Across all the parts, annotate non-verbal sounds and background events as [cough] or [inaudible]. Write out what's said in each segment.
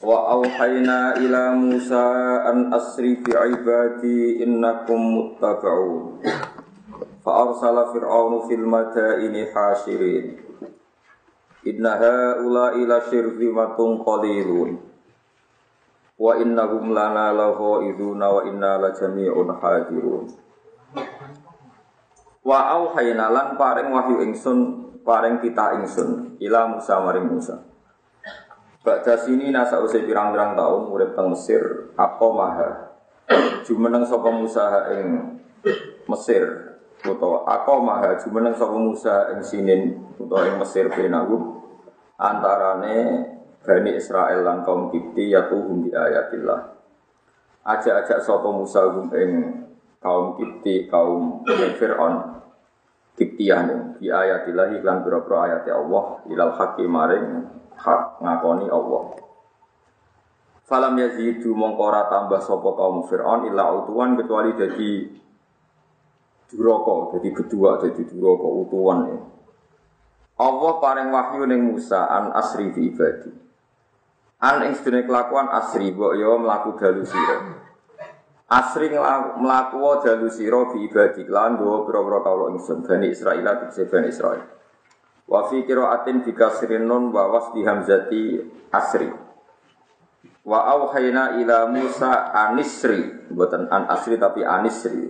Wa auhayna ila Musa an asri fi ibadi innakum muttaba'un. Fa arsala fir'aunu fil madaini hashirin. Inna haula ila syirzimatun qalilun. Wa innahum lana lagha'iduna wa inna la jami'un hadirun. Wa auhayna lan paring wahyu ingsun paring kita ingsun ila Musa maring Musa. Baca sini nasa usai pirang-pirang tahun urip teng Mesir apa maha jumeneng sapa Musa ing Mesir utawa apa maha jumeneng sapa Musa ing sinin utawa ing Mesir benagu antarane Bani Israel lan kaum Kipti yatuhum bi ayatillah. Ajak-ajak sapa Musa ing kaum Kipti kaum Fir'aun Kiptiyan bi ayatillah iklan pira-pira ayat Allah ilal hakim maring hak ngakoni Allah. Falam yazidu mongko ora tambah sapa kaum Firaun illa utuwan kecuali jadi duraka, jadi kedua, jadi duraka utuwan ya. Allah paring wahyu ning Musa an asri fi ibadi. An ing sedene kelakuan asri mbok yo mlaku dalu sira. Asri mlaku dalu sira fi ibadi lan go pira-pira kawula ingsun Bani Israil lan Bani Israil. Wa fi qiraatin bi kasrin nun wa hamzati asri. Wa auhayna ila Musa anisri, buatan an asri tapi anisri.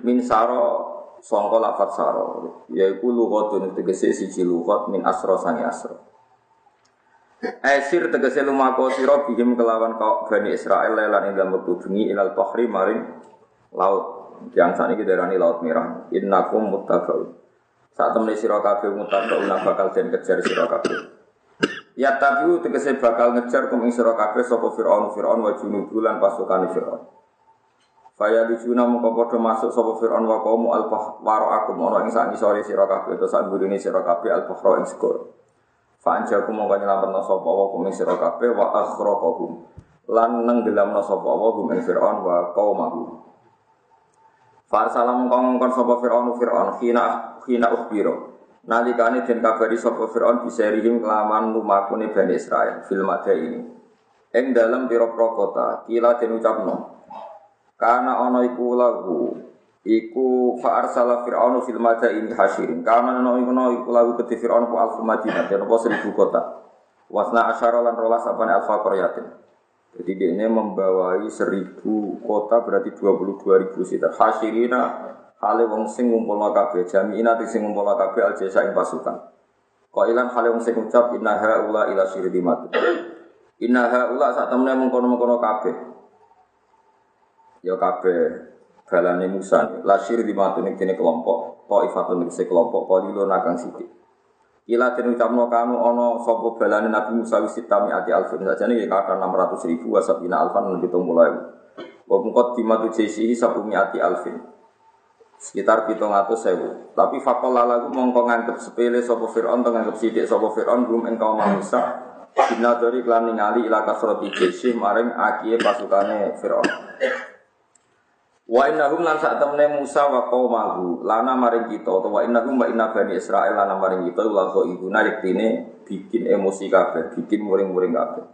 Min saro sangka lafat saro, yaiku lughatun tegese siji lughat min asro sangi asro. Esir tegese lumako sira bihim kelawan kau Bani Israel lan ing dalem bengi ilal bahri maring laut. Yang saat ini laut merah. Innakum muttaqun. Saat temen sira kabeh mutaqauna bakal den kejar sira kabeh. Ya tapi tegese bakal ngejar kum ing sira kabeh sapa Firaun Firaun wa junubu lan pasukan Firaun. Faya dijuna mongko padha masuk sapa Firaun wa qaum al waro aku ana ing sak ngisore sira kabeh to sak gurine sira kabeh al bahra ing skor. Fa anjaku mongko nyelametno sapa wa kum ing sira kabeh wa akhraqahum lan nenggelamno sapa wa kum ing Firaun wa qaumahum. Farsala mongkong kon sapa Fir'aun Fir'aun khina khina ukhbiro. Nalikane den kabari sapa Fir'aun bisa rihim kelaman lumakune Bani Israel fil ini. Ing dalam pira-pira kota kila den ucapno. Karena ana iku lagu iku fa arsala Fir'aun fil ini hasirin. Karena ana iku iku lagu keti Fir'aun ku alfu Madinah den apa seribu kota. Wasna asyara lan rolas apane alfa qaryatin. Jadi dia membawai seribu kota berarti dua puluh dua ribu sitar. Hasirina hale wong sing ngumpul kabeh jami'ina sing ngumpul kabeh al jasa ing pasukan. ilan hale wong sing ucap inna haula ila syirdimat. Inna haula sak temene mengkono-mengkono kabeh. Ya kabeh balane Musa. La syirdimatun ing kelompok, Taifatun ing kelompok, qalilun nakang sithik. Ila den ucapno kanu ana sapa balane Nabi Musa wis sitami ati alfin sajane ya kata 600 ribu wasabina alfan lebih mulai. Wa mungkot dimatu jesi sabumi ati alfin. Sekitar pitung atus sewu. Tapi fakol lagu mongko nganggep sepele sapa Fir'aun to nganggep sidik sapa Fir'aun belum engkau Musa. Bina dari klan ningali ila kasroti jesi maring akie pasukane Fir'aun. Wa innahum lan sak temene Musa wa qaumahu lana maring kita utawa wa innahum wa inna bani Israil lana maring kita la kok iku yektine bikin emosi kabeh, bikin muring-muring kabeh.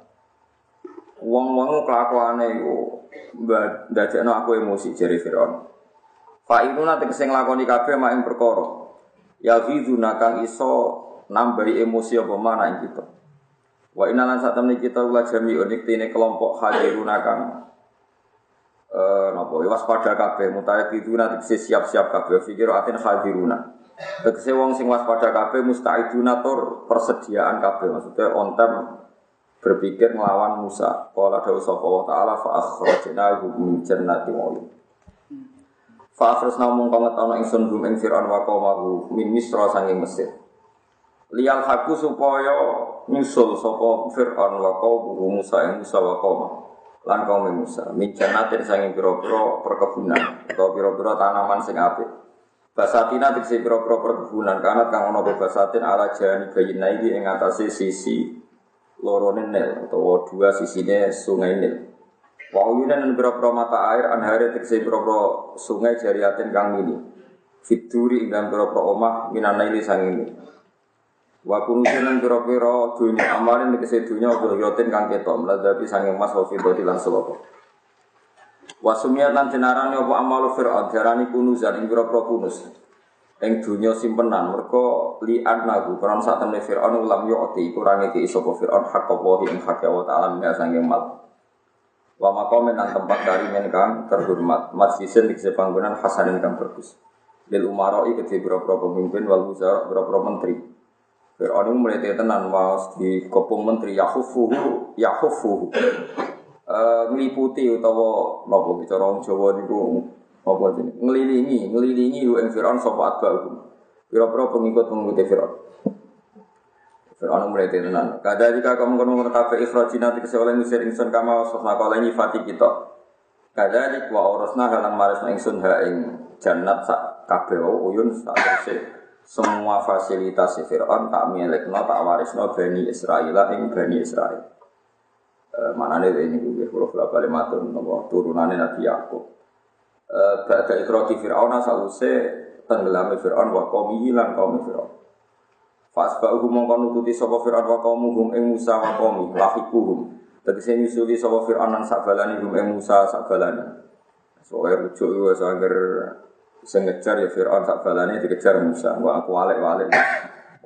Wong-wong kelakuane iku ndadekno aku emosi jere Firaun. Fa inuna tegese nglakoni kabeh mak ing perkara. Ya fiduna kang iso nambahi emosi apa mana ing kita. Wa inna lan sak temene kita ula jami'un yektine kelompok hadiruna kang eh napa ya waspada kabeh. Mutaiduna tegese siap-siap kabeh. Fikir atin hadiruna tegese wong sing waspada kabeh mustaiduna tur persediaan kabeh. Maksudnya on time berpikir melawan Musa. Qala dawu sapa wa taala fa akhrajnahu min jannati wa Fa akhrajna mung kang ana ingsun gum ing Firaun wa qaumahu min Misra sanging Mesir. Lial haku supaya nyusul sapa Fir'aun wa qaumuhu Musa ing Musa wa lan kaum Musa min jannatin sanging pira-pira perkebunan atau pira-pira tanaman sing apik. Basatina tegese pira-pira perkebunan kanat kang ana basatin ala jani bayina iki ing atase sisi lorone Nil utawa dua sisine sungai Nil. Wa dan pira-pira mata air anhare tegese pira-pira sungai jariatin kang mini. Fituri ing dalam pira-pira omah minanaili Wa kunusinan pira-pira dunya amarin tegese dunya dhahiratin kang ketok mladhapi sange emas wa fidati lan selapa. Wa sumiyat lan jenarane apa amalu fir'aun diarani kunuzan ing pira-pira kunus. Ing dunya simpenan mergo li annahu karon sak temne fir'aun ulam yu'ti kurang iki sapa fir'aun hak apa ing hak Allah taala min sange mal. Wa maqamen lan tempat dari men kang terhormat masjidin tegese panggonan hasanin kang bagus. Lil umaroi kedhe pira-pira pemimpin wal wuzara pira-pira menteri. Fir'aun itu mulai tenan mas di kopung menteri Yahufuhu Yahufuhu uh, ngeliputi utawa nopo bicara orang Jawa niku apa ini. Ngelilingi ngelilingi lu ing Fir'aun sapa atba'u. Pira-pira pengikut-pengikut Fir'aun. Fir'aun mulai tenan kada jika kamu kono kafe ikhrajina tikse oleh ngusir ingsun kama wasofna kala nyifati kita. Kada dik wa orasna halang maris ingsun ha ing jannat sak kabeh uyun sak semua fasilitas Fir'aun tak milik no tak waris no Bani Israel ing Bani Israel e, mana nih ini gue kalau kalau balik matun nopo turunannya Nabi Yakub. E, Bada ikhroti Fir'aun saluse tenggelam Fir'aun wa kaum hilang kaum Fir'aun. Fasba'uhum mongkon nututi sapa Fir'aun wa kaumuhum ing Musa wa qaumi Dadi sing nyusuli sapa Fir'aun lan sabalani hum ing Musa sabalani. Soale rujuk wis anger Sing ngejar ya Fir'aun sak balane dikejar Musa. Wa aku walik-walik.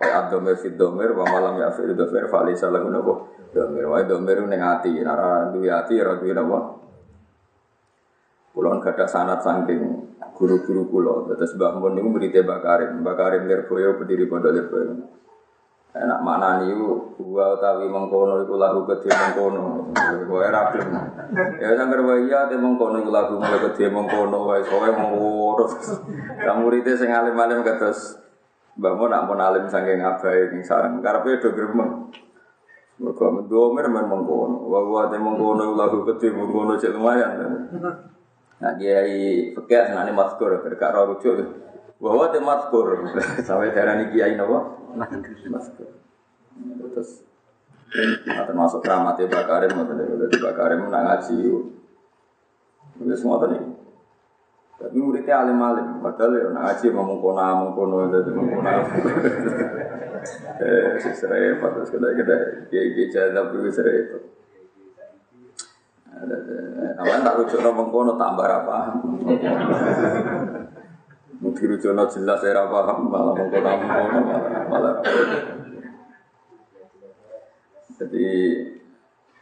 Wa ad-dhamir fi wa malam ya fi dhamir fa laysa lahu nabu. Dhamir wa dhamir ning ati, ora duwe ati ora duwe napa. Kulon gada sanat saking guru-guru kula. Terus Mbah Mun niku berite Mbak Karim. Mbak Karim Lirboyo berdiri pondok Lirboyo. Enak mana nih gua utawi mengkono iku lagu gede mengkono. Kowe ra gelem. Ya sangger wae ya te mengkono iku lagu mulai gede mengkono wae kowe mengkono. Kamu muridé sing alim-alim kados Mbah Mun nak pun alim saking abahe ning sareng karepe do gremeng. Mergo mendomer men mengkono. Wa wa te mengkono iku lagu gede mengkono cek lumayan. Nah, kiai fikih senane mazkur berkak rujuk. Bahwa te mazkur [laughs] sampai darani kiai napa? Mazkur. Terus nah, termasuk keramatnya Mbak Karim, dari Mbak Karim nak ngaji. Ini semua tadi. Tapi muridnya alim-alim, padahal ya nak ngaji ngomong kono ngomong jadi ngomong [laughs] Eh, serempet terus kedai-kedai, kiai-kiai jadab dulu serempet. Namanya tak rujuk ngomong kono tambah apa? [laughs] Mungkin rujono jelas saya paham malah mengkono mengkono malah. Jadi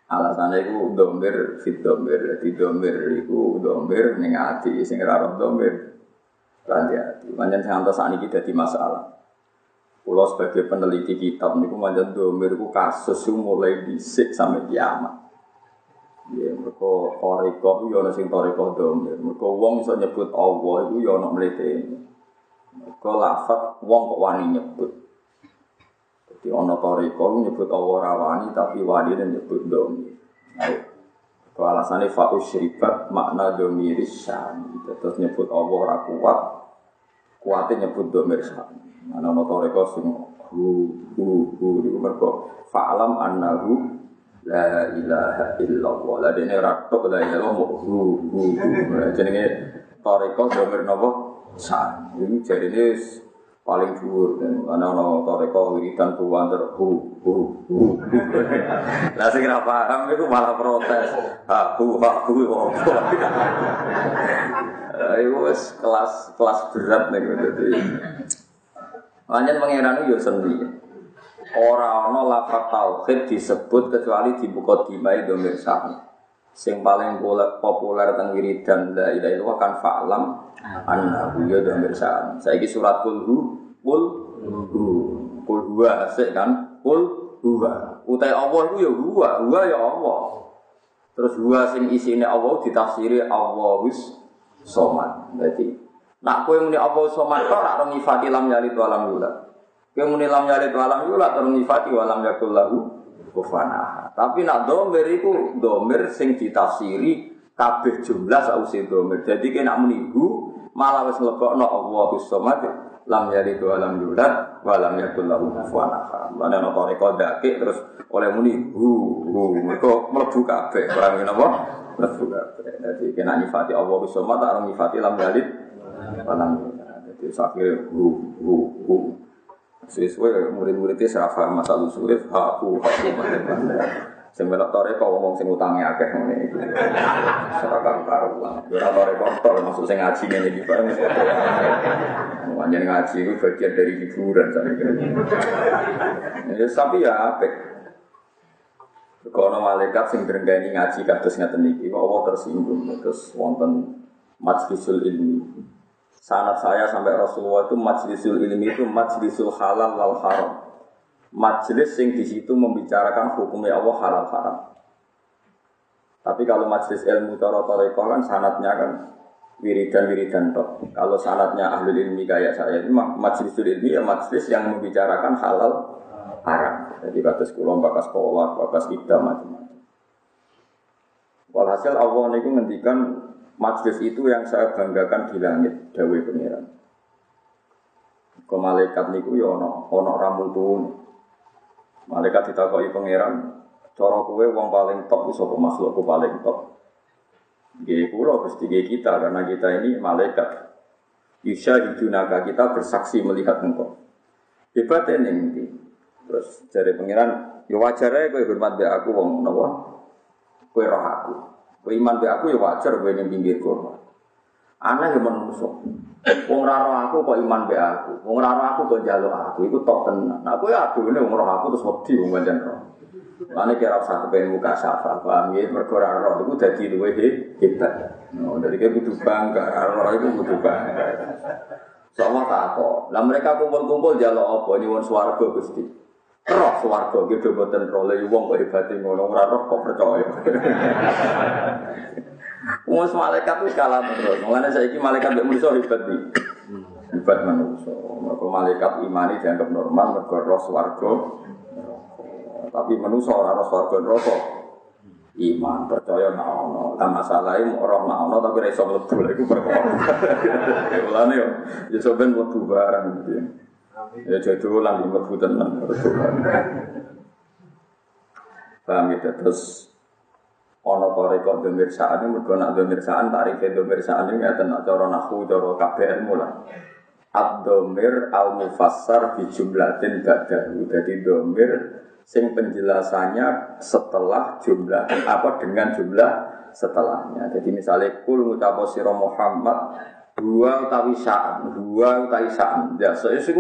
alasannya itu domir fit domir jadi domir itu domir ning ati sing domir lan ati. Pancen santos saniki dadi masalah. Pulau sebagai peneliti kitab niku manjan domir itu kasus mulai disik sampai kiamat. Ya, mereka toriko itu ya sing toriko domir. Mereka wong iso nyebut Allah itu ya ono mletene. Mereka lafat wong kok wani nyebut. Jadi ono toriko nyebut Allah rawani tapi wani dan nyebut domir. Nah, itu alasannya fa'us syribat makna domir syami. Terus nyebut Allah ora kuat. Kuatnya nyebut domir syami. Mana ono toriko sing hu hu hu mereka fa'alam annahu La ilaha illallah. Lah dene ora tok la ilaha illallah hu hu. Jenenge toreko domir napa? Sa. Ini jarine paling dhuwur dan ana ana toreko wiridan tuwan ter hu hu hu. Lah sing ora paham iku malah protes. Ha hu ha hu. Ayo wis kelas kelas berat nih dadi. Lanjut pangeran yo sendiri. Orang ono lafaz tauhid disebut kecuali di buku dimai domir sami. Sing paling populer teng wiridan la ilaha illallah kan fa'lam annahu ya domir sami. Saiki surat kulhu kul hu kul huwa asik kan kul huwa. Utai Allah itu ya huwa, huwa ya Allah. Terus huwa sing isine Allah ditafsiri wis somat. Berarti nak kowe muni Allah somat kok ora nyifati lam yalid wa yulad. Kemuni lam yalid walam yulat terus nifati walam yakul lahu kufana. Tapi nak domir itu domir sing ditafsiri kabeh jumlah sausi domir. Jadi kena menibu malah wis nglebokno Allahu somad lam yalid wa lam yulad wa lam yakul lahu kufuwan ahad. Lan ana terus oleh muni hu hu mergo mlebu kabeh. Barang napa? Mlebu kabeh. Dadi kena nyifati Allah somad tak nyifati lam yalid wa lam yulad. Dadi sakire hu hu hu Sesuai murid-muridnya masalah usul, haku, haku, mana-mana. Sing melok tore kok ngomong sing utange akeh ngene iki. Ora karo karuan. Ora tore kok tor maksud sing ngaji ngene iki bareng. Wanjen ngaji itu bagian dari hiburan saya Ya tapi ya apik. Kalau malaikat sing berenggani ngaji kados ngaten iki, Allah tersinggung terus wonten majlisul ilmi. Sanat saya sampai Rasulullah itu majlisul ilmi itu majlisul halal wal haram. Majlis yang di situ membicarakan hukumnya Allah halal haram. Tapi kalau majlis ilmu toro kan sanatnya kan wiridan wiridan tok. Kalau sanatnya ahli ilmi kayak saya itu majlisul ilmi ya majlis yang membicarakan halal haram. Jadi kata sekolah, bakas sekolah, bakas ida macam-macam. Walhasil Allah ini ngendikan Majlis itu yang saya banggakan di langit, Dawe Pengiran. Ke malaikat niku ya ono ono ramutun. Malaikat ditakoi pangeran, cara kowe wong paling top iso makhlukku paling top. Nggih kula Gusti kita karena kita ini malaikat. Yusha hidunaka kita bersaksi melihat engkau. Hebatnya nih, terus dari pangeran, ya wajar aja kowe hormat be aku wong napa? Kowe roh aku. Kowe iman be aku ya wajar kowe ning pinggirku. Aneh ya menungso. Wong ora aku kok iman be aku. Wong ora aku kok njaluk aku. Iku tok tenan. Nah kowe adune wong roh aku terus wedi wong pancen roh. Lane kira usah kepen muka syafa, paham ya? Mergo ora roh iku dadi luwe hebat. No, dari kayak butuh bangga, roh itu butuh bangga. Sama tak kok. Lah mereka kumpul-kumpul jaluk apa nyuwun swarga Gusti roh swarga gitu boten roh lha wong kok hebate ngono ora roh kok percaya. Wong malaikat itu kalah terus. Mulane saiki malaikat mek manusa hebat iki. Hebat manusa. Mergo malaikat imani dianggap normal mergo roh swarga. Tapi manusa ora roh swarga. Iman percaya nak ono. Kan masalahe roh nak tapi ora iso mlebu lha iku perkara. Mulane yo ya sampean mlebu barang gitu. Ya jadi ulang di mlebu tenan. Paham ya terus ana toreko demirsaan mergo nak demirsaan tarife demirsaan ini ngeten nak cara nahwu cara KBN mula. Ad-domir al-mufassar bi jumlatin ba'dahu. Jadi domir sing penjelasannya setelah jumlah apa dengan jumlah setelahnya. Jadi misalnya kul sira Muhammad dua utawi sa'an, dua utawi sa'an. Ya, so itu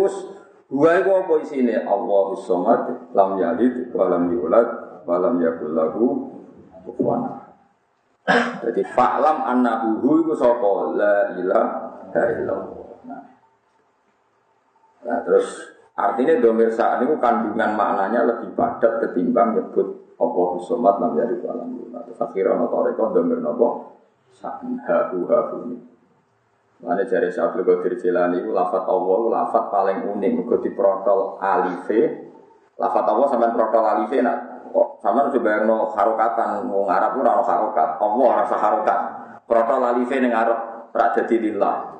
dua itu apa isine? Allahu somad, lam yalid, wa lam yulad, wa lam yakul lahu kufuwan. Jadi fa'lam annahu hu iku sapa? La ilaha illallah. Nah. nah, terus artinya domir saat ini kandungan maknanya lebih padat ketimbang nyebut Allah somad lam yalid wa lam yulad. Terus akhirnya ana toreko domir napa? Sa'an ha hu ha hu Mana jari Syaikhul Qadir Jilani itu lafat Allah lafat paling unik. Mereka diprotol alife. Lafat Allah sampai protol alife nak? Kok sama coba no harokatan mau ngarap pun no harokat Allah rasa harokat protol alife ning arab rak jadi lillah.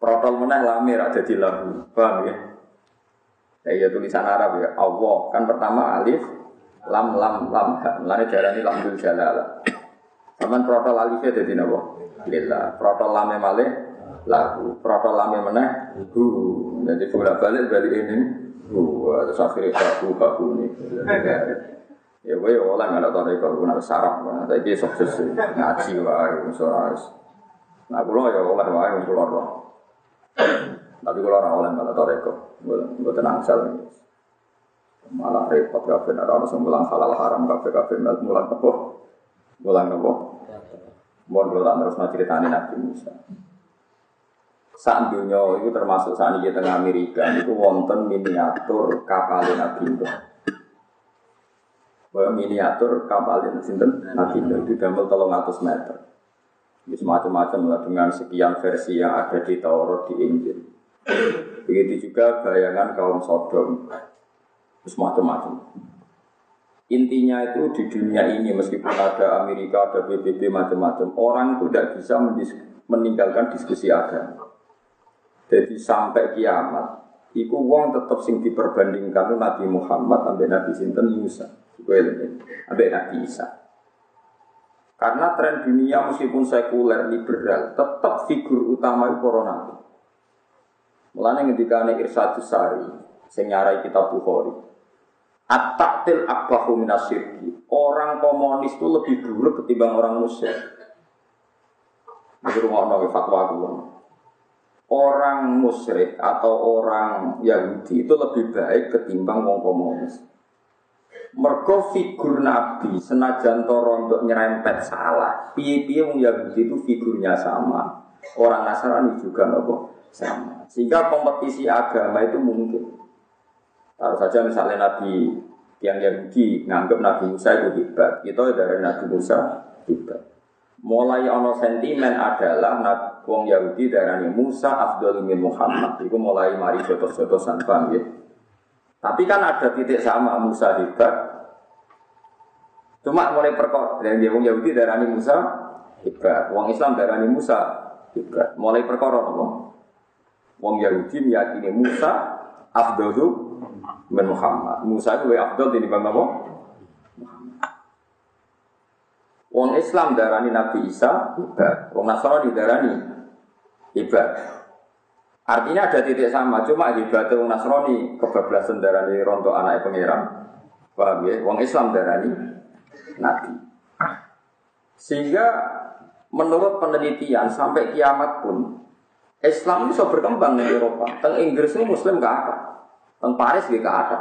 Protol meneh lami rak jadi lahu. Paham ya? Ya iya tulisan Arab ya Allah. Kan pertama alif lam lam lam. Lane darani lamdul jalala sampean protol alife jadi napa? Lillah. Protol lame malih lagu protol lame meneh. Hu jadi bolak balik balik ini. Hu terus akhirnya baku baku ini. Ya gue ya oleh nggak tahu dari kalau nggak sarap. Tapi dia sukses ngaji wae musoras nah gue ya oleh wae gue roh tapi gue orang oleh nggak tahu dari gue tenang sel malah repot kafe nara harus mulang halal haram kafe kafe mulang apa? Mulang apa? Mau gue tak terus mau ceritani nabi Musa saat dunia itu termasuk saat ini tengah Amerika itu wonten miniatur kapal Nabi Nuh. Miniatur kapal sinten Nabi Nuh itu damel tolong atas meter. Ini semacam-macam lah dengan sekian versi yang ada di Taurat di Injil. Begitu juga bayangan kaum Sodom. Semacam-macam. Intinya itu di dunia ini meskipun ada Amerika, ada PBB macam-macam, orang itu tidak bisa meninggalkan diskusi agama. Jadi sampai kiamat, iku wong tetap sing diperbandingkan Nabi Muhammad sampai Nabi Sinten Musa, sampai Nabi Isa. Karena tren dunia meskipun sekuler liberal, tetap figur utama itu corona. Mulanya ketika ini Irsadus Sari, sing nyarai kitab Bukhari. At-taktil akbahu. Orang komunis itu lebih buruk ketimbang orang musyrik. Ini rumah fatwa gue orang musyrik atau orang Yahudi itu lebih baik ketimbang wong komunis. Mergo figur Nabi senajan toro untuk nyerempet salah. Piye-piye wong Yahudi itu figurnya sama. Orang Nasrani juga nopo sama. Sehingga kompetisi agama itu mungkin. Kalau saja misalnya Nabi yang Yahudi nganggap Nabi Musa itu hebat, kita dari Nabi Musa hebat. Mulai ono sentimen adalah wong Yahudi darani Musa afdal min Muhammad. Itu mulai mari jotos-jotosan bang ya. Tapi kan ada titik sama Musa hebat. Cuma mulai perkor dan dia wong Yahudi darani Musa hebat. Wong Islam darani Musa hebat. Mulai perkara apa? Wong Yahudi meyakini Musa afdalu min Muhammad. Musa itu afdal bang apa? Wong Islam darani Nabi Isa hebat, wong Nasrani darani hebat. Artinya ada titik sama, cuma wong Nasrani kebablasan darani rontok anak pangeran. Paham ya? Wong Islam darani Nabi. Sehingga menurut penelitian sampai kiamat pun Islam bisa berkembang di Eropa. Teng Inggris itu Muslim gak ada, teng Paris gak ada,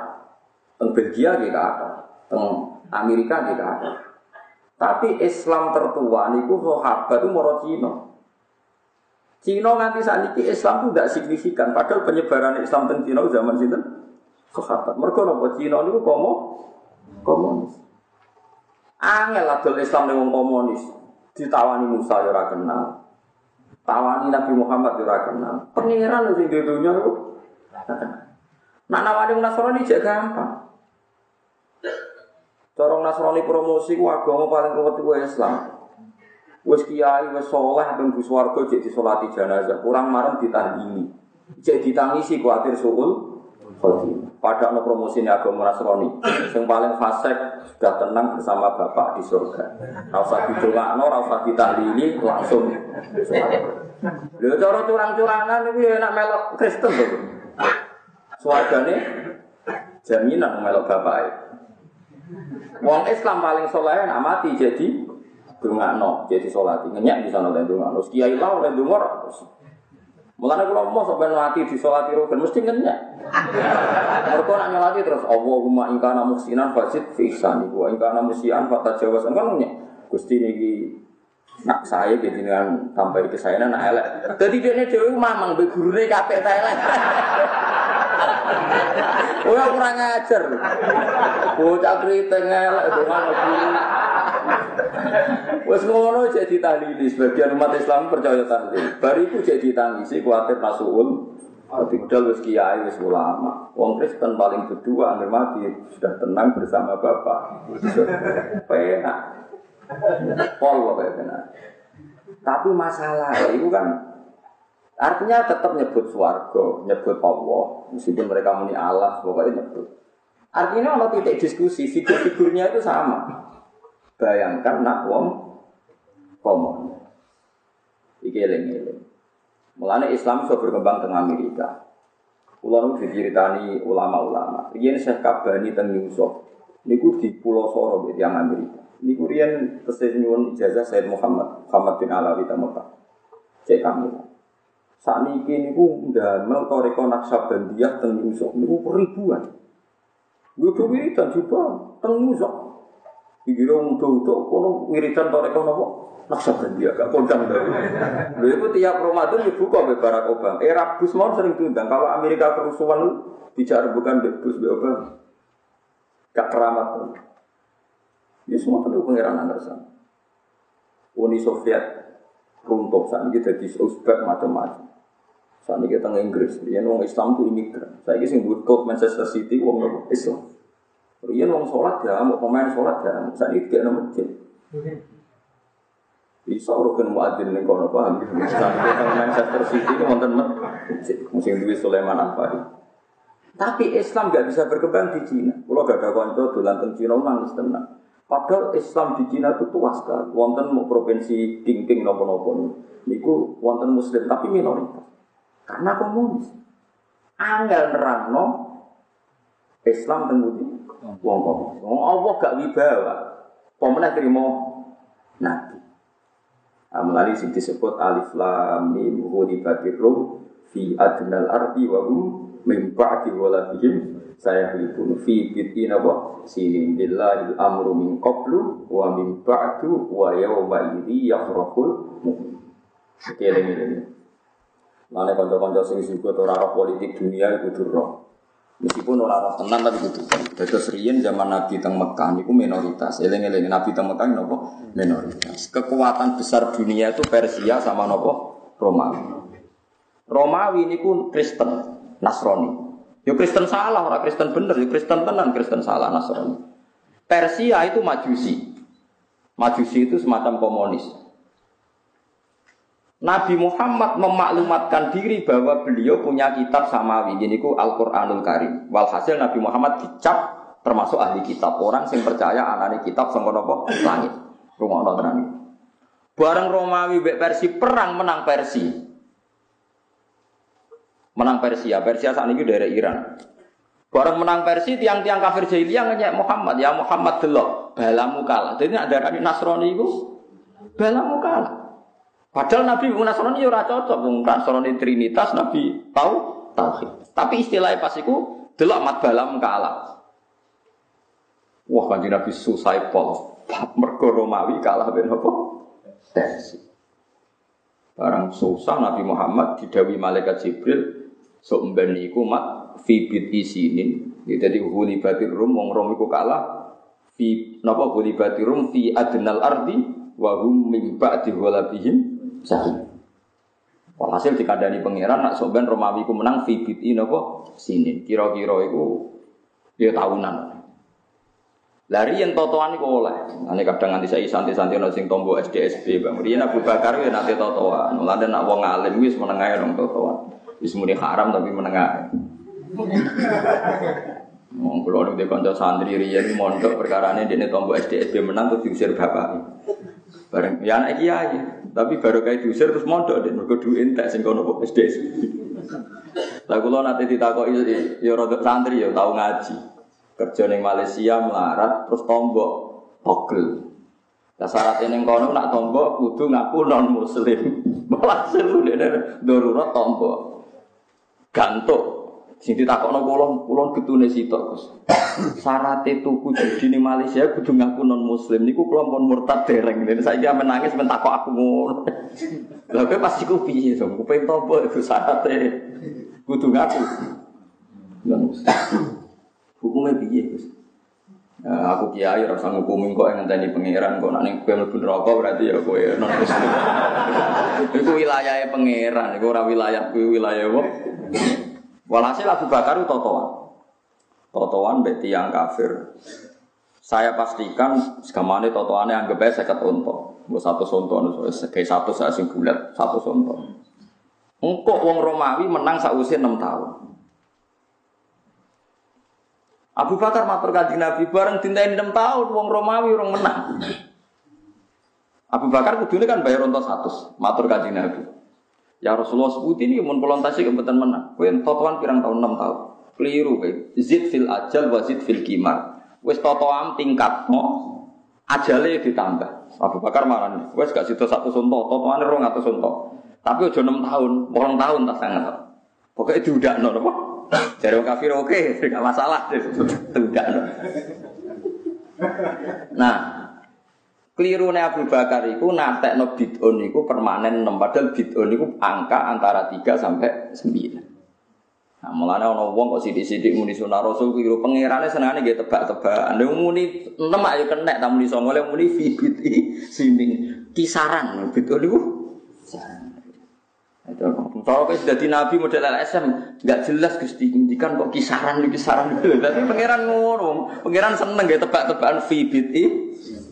teng Belgia gak ada, teng Amerika gak ada. Tapi Islam tertua niku sahabat itu moro Cina. Cina nganti saat ini Islam itu tidak signifikan. Padahal penyebaran Islam di Cina zaman itu sahabat. Mereka nopo Cina niku komo komunis. Angel adol Islam dengan komunis. Ditawani Musa ya ora kenal. Tawani Nabi Muhammad ya ora kenal. Pangeran sing di dunia itu. Nak nawani Nasrani cek gampang. Corong Nasrani promosi ku agama paling kuat itu Islam. Wes kiai wes soleh ben bu swarga cek disolati jenazah, kurang marem ditahdili. Cek ditangisi kuatir suul. Pada no promosi ini agama Nasrani, yang paling fasik sudah tenang bersama bapak di surga. Rasa didongakno, rasa ditahlili, langsung. Lho cara curang-curangan itu enak melok Kristen tuh. Suargane jaminan melok bapak. Wong Islam paling soleh nak mati jadi no, jadi sholat. Ngenyak di sana dan no. Kiai lah oleh dungor. Mulane kula mau sampai mati di sholat rugen mesti ngenyak. Mereka nak nyolati terus Allahumma in kana muhsinan fasid fi ihsani wa in kana musian fatajawasan kan ngenyak. Gusti niki nak saya jadi dengan sampai ke saya nak elek. Jadi dia dewi mamang be gurune kabeh ta elek. Oh kurang ajar. Bocah kriting elek dongan. Wes ngono jadi tahlili sebagian umat Islam percaya tahlil. Baru itu jadi tangisi kuatir masuul. Tapi udah wis kiai wis ulama. Wong Kristen paling berdua anggar mati sudah tenang bersama Bapak. Penak. Pol penak. Tapi masalah itu kan Artinya tetap nyebut suarga, nyebut Allah, meskipun mereka muni Allah, pokoknya nyebut. Artinya kalau titik diskusi, figur-figurnya itu sama. Bayangkan nak wong komon. Iki eling-eling. Mulane Islam sudah berkembang tengah Amerika. Kulo nu diceritani ulama-ulama. Riyen Syekh Kabani teng Yusuf. Niku di Pulau Soro di yang Amerika. Niku riyen tesih nyuwun ijazah Said Muhammad, Muhammad bin Alawi ta Mekah. Cek kami. Saat ini niku ndamel toreko naksabandiyah teng Yusuf niku ribuan. Tuh wiridan juga teng Yusuf. Dikira untuk-untuk kono wiridan toreko nopo naksabandiyah gak kondang dari. Lha itu tiap Ramadan dibuka be Barack Obama. Era Bush mau sering diundang. Kalau Amerika kerusuhan bicara bukan de Bush be Obama. Gak keramat. Ya semua tentu pengiran Anderson. Uni Soviet runtuh saat ini jadi Uzbek macam-macam. Saat ini kita Inggris, ya wong Islam itu imigran. Saya ini sing buat Manchester City wong Islam. Riyen wong sholat ya, mau pemain sholat ya, saat ini gak masjid. Bisa urukan muadzin ning kono paham. Sampai Manchester City ini wonten masjid musim duwe Sulaiman Afari. Tapi Islam gak bisa berkembang di Cina. Kalau gak ada konco dolan teng Cina nangis tenang. Padahal Islam di Cina itu tua sekali. Wonten mau provinsi King-King nopo-nopo niku wonten Muslim tapi minoritas. Karena komunis. Anggal nerangno Islam teng wong komunis. Wong Allah gak wibawa. Pemenang terima nabi. Amalali sing disebut alif lam mim ghulibatir rum fi adnal ardi wa hum min ba'di waladihim saya hilipun fi bitin apa sinin billahi amru min qablu wa min ba'du wa yawma idhi yafrahul mu'min. Kira ini. Mana kanca-kanca sing sibuk ora politik dunia itu roh. Meskipun orang roh tenang tapi itu. Dados riyen zaman Nabi teng Mekah niku minoritas. Eling-eling Nabi teng Mekah nopo minoritas. Kekuatan besar dunia itu Persia sama nopo Romawi. Romawi niku Kristen, Nasrani. Yo Kristen salah, orang Kristen bener, yo Kristen tenan, Kristen salah Nasrani. Persia itu Majusi. Majusi itu semacam komunis. Nabi Muhammad memaklumatkan diri bahwa beliau punya kitab samawi, ku Al-Quranul Karim. Walhasil Nabi Muhammad dicap termasuk ahli kitab. Orang yang percaya anani kitab sama nopo langit. Rumah tenang. Bareng Romawi bek Persi perang menang Persi. Menang Persia. Persia saat ini dari Iran. Bareng menang Persi tiang-tiang kafir jahiliyah ngenyek Muhammad. Ya Muhammad delok balamu kalah. Jadi ada Nasrani itu balamu kalah. Padahal Nabi Nasrani ora cocok, wong Nasrani Trinitas Nabi tahu tauhid. Tapi istilahnya pas iku delok mat balam kalah. Wah kanjeng Nabi susah pol. Mergo Romawi kalah ben apa? Persi. Barang susah Nabi Muhammad didawi malaikat Jibril sok mben iku mat fi bid isinin. Jadi huli batir rum wong rom iku kalah fi napa huli batir rum fi adnal ardi wa hum min ba'di ghalabihim sahih. Walhasil dikandani pangeran nak soben Romawi ku menang fibiti nopo sini. Kira-kira itu dia tahunan. Lari yang totoan itu oleh. Ane kadang nanti saya santai-santai nol sing tombo SDSB bang. Rian Abu Bakar ya nanti totoan. Mulai nak wong alim wis menengah dong totoan. Wis muni haram tapi menengah. Wong kula nek kanca santri riyen mondok perkara ini dene tombo SDSB menang tuh diusir bapak. Bareng ya anak kiai. Tapi baru kayak diusir terus mondok deh, mereka duit entek sing kono SD. Lah kula nate ditakoki ya rada santri ya tau ngaji. Kerja ning Malaysia melarat terus tombok togel. Lah syarat ning kono nak tombok kudu ngaku non muslim. [laughs] Malah seru dene darurat tombok. Gantuk Sing ditakokno kula, kula getune sitok, Gus. [coughs] Syaratte tuku judi ning Malaysia kudu ngaku non muslim niku kula pun murtad dereng. Dene saiki menangis men takok aku ngono. [coughs] Lah kowe pas iku piye to? Kupen topo iku syaratte kudu ngaku. Non [coughs] Hukumnya piye, Gus? Nah, aku kiai rasa ngukumi kok yang ngenteni pangeran kok nak ning kowe neraka berarti ya kowe non muslim. iku wilayahnya pangeran, iku ora wilayah kuwi wilayah apa? Walhasil Abu Bakar itu totoan. Totoan berarti yang kafir. Saya pastikan segamane totoannya anggap aja seket unta. Gue satu sonto, kayak satu saya sing bulat, satu sonto. Engkau wong Romawi menang sausia enam tahun. Abu Bakar matur kanjeng Nabi bareng dintain enam tahun wong Romawi orang menang. Abu Bakar kudune kan bayar unta satu, matur kanjeng Nabi. Ya Rasulullah sebut ini mun kolontasi kebetulan menang. Kowe totoan pirang tahun 6 tahun. Keliru kowe. Zid fil ajal wa zid fil kimar. Wis totoan tingkat mo ajale ditambah. Abu Bakar marani. Wis gak situ satu sunto, totoane 200 sunto. Tapi aja 6 tahun, 8 tahun tak sangat. Pokoknya diudakno napa? [coughs] Jare wong kafir oke, [laughs] gak masalah. [laughs] Diudakno. Nah, Keliru nih Abu Bakar itu nantek no bid'un itu permanen enam padahal itu angka antara 3 sampai 9. Nah, mulane ana wong kok sithik-sithik muni sunah Rasul keliru pangerane senengane nggih tebak-tebakan. Nek muni 6 ayo kenek ta muni 9 le muni fi sini kisaran bid'un niku. Kalau kayak sudah di Nabi model LSM, nggak jelas Gusti indikan kok kisaran nih kisaran gitu. [laughs] Tapi pangeran ngono, pangeran seneng gak tebak-tebakan fibit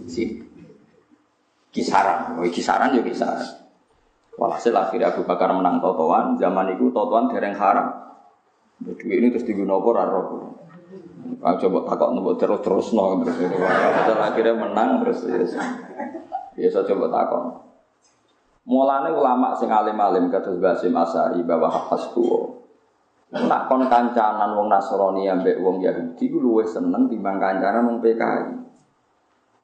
si kisaran, oh, kisaran ya kisaran. Walhasil akhirnya Abu Bakar menang totoan, zaman itu totoan dereng haram. Duit ini terus digunakan apa Ah, coba takut nembok terus terus no terus akhirnya menang terus. Ya saya coba takut. Mulane ulama sing alim-alim kados Basim Asari bahwa hafas tuwa. Nak kon kancanan wong Nasrani ambek wong Yahudi ku luwih seneng timbang kancanan wong PKI.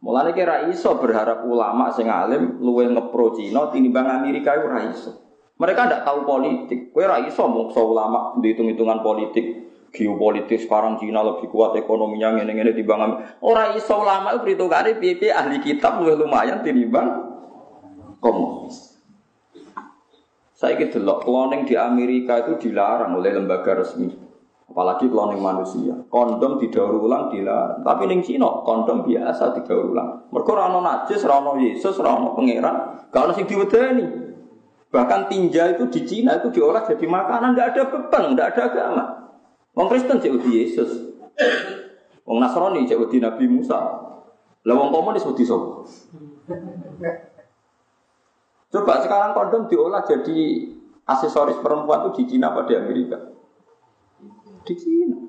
Mulane kira iso berharap ulama sing alim luwih ngepro Cina tinimbang Amerika ora iso. Mereka ndak tahu politik. Kowe ora iso muksa ulama dihitung-hitungan politik geopolitik sekarang Cina lebih kuat ekonominya ngene-ngene timbang Ora iso ulama itu perhitungane piye ahli kitab luwih lumayan tinimbang komunis. Saya loh, cloning di Amerika itu dilarang oleh lembaga resmi. Apalagi cloning manusia. Kondom didaur ulang dilarang. Tapi neng Cina kondom biasa didaur ulang. Mereka rano najis, rano Yesus, rano pangeran. Ada sing diwedeni. Bahkan tinja itu di Cina itu diolah jadi makanan, tidak ada beban, tidak ada agama. Wong Kristen cek di Yesus. Wong Nasrani cek di Nabi Musa. Lah wong komunis wedi sapa? Coba sekarang kondom diolah jadi aksesoris perempuan itu di Cina pada Amerika. Di Cina.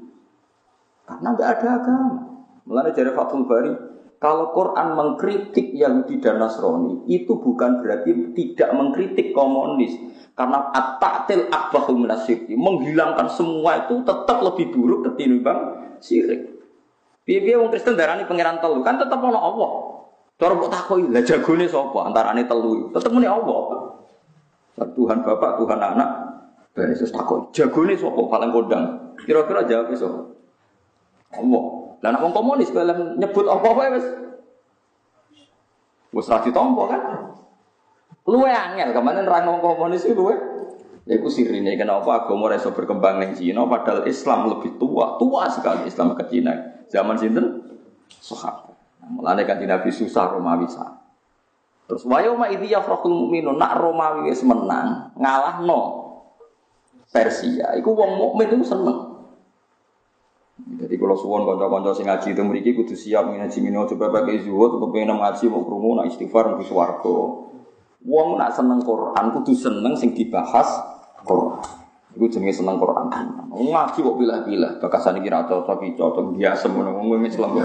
Karena nggak ada agama. Mulai dari Fathul Bari, kalau Quran mengkritik Yahudi dan Nasrani, itu bukan berarti tidak mengkritik komunis. Karena at-ta'til akbahu menghilangkan semua itu tetap lebih buruk ketimbang syirik. Biar wong Kristen darani pangeran telu kan tetap ono Allah. Cara mbok takoki, lah jagone sapa antarane telu? Tetep muni Allah. Tuhan Bapak, Tuhan Anak. Ben Yesus takut, jagone sapa paling kondang? Kira-kira jawab iso. Allah. Lah nek wong komunis kalau nyebut apa wae wis wis ra ditampa kan? Luwe angel, kemarin orang ngomong komunis itu. Ya itu sirine kenapa agama iso berkembang ning Cina padahal Islam lebih tua, tua sekali Islam ke Cina. Zaman sinten? Sahabat. Mulane kan Nabi susah Romawi sah. Terus wayo ma idhi yafrahul mu'minun nak Romawi wis menang, ngalahno Persia. Iku wong mukmin itu seneng. Kalau suwon kanca-kanca sing ngaji itu mriki kudu siap ngaji mino coba pakai zuhud kepengen ngaji mau krungu nak istighfar mlebu swarga. Wong nak seneng Quran kudu seneng sing dibahas Quran. Iku jenenge seneng Quran. Ngaji kok pilih-pilih, bakasan iki ra cocok iki cocok biasa ngono wong Islam.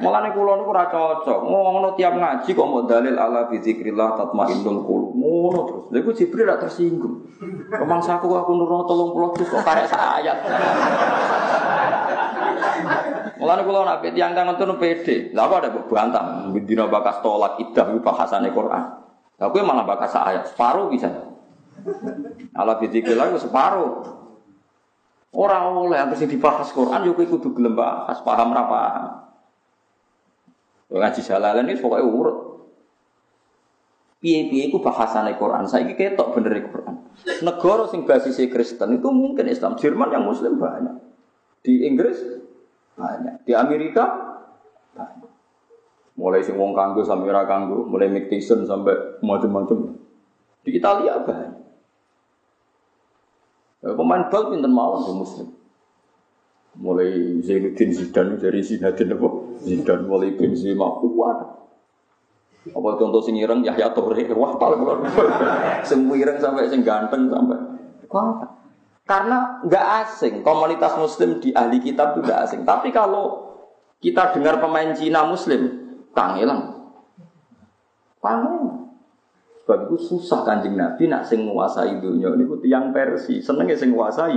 Mulane kula niku ora cocok. Ngono tiap ngaji kok mau dalil ala bi zikrillah tatmainnul qulub. Ngono terus. Lha iku Jibril ra tersinggung. Rumangsaku aku nurono 30 juz kok karek ayat. Mulane kula nak tiyang kang ngono pede. Lah apa ada bantah dina bakas tolak idah bahasane Quran. Lah kowe malah bakas ayat separuh bisa. Ala bidzikrillah itu separuh. Orang oleh yang sing dibahas Quran yo kudu gelem bahas, paham ra paham. Ngaji jalalan ini pokoknya urut. Piye-piye itu bahasane Quran. Ini ketok bener Quran. Negara sing basisnya Kristen itu mungkin Islam. Jerman yang Muslim banyak. Di Inggris banyak. Di Amerika banyak. Mulai sing wong kanggo sampai ora kanggo, mulai Mick Tyson sampai macam-macam. Di Italia banyak. Eh, pemain bal pinter mawon ke muslim. Mulai Zainuddin Zidane dari Zinedine apa? Zidane mulai Benzema kuat. Apa contoh sing ireng Yahya Toure wah paling [laughs] sing ireng sampai sing ganteng sampai kuat. Karena nggak asing komunitas muslim di ahli kitab itu nggak asing. Tapi kalau kita dengar pemain Cina muslim, tangilang. Tangilang. Sebab itu susah kanjeng Nabi nak sing menguasai dunia ini ku tiang Persi, seneng ya sing menguasai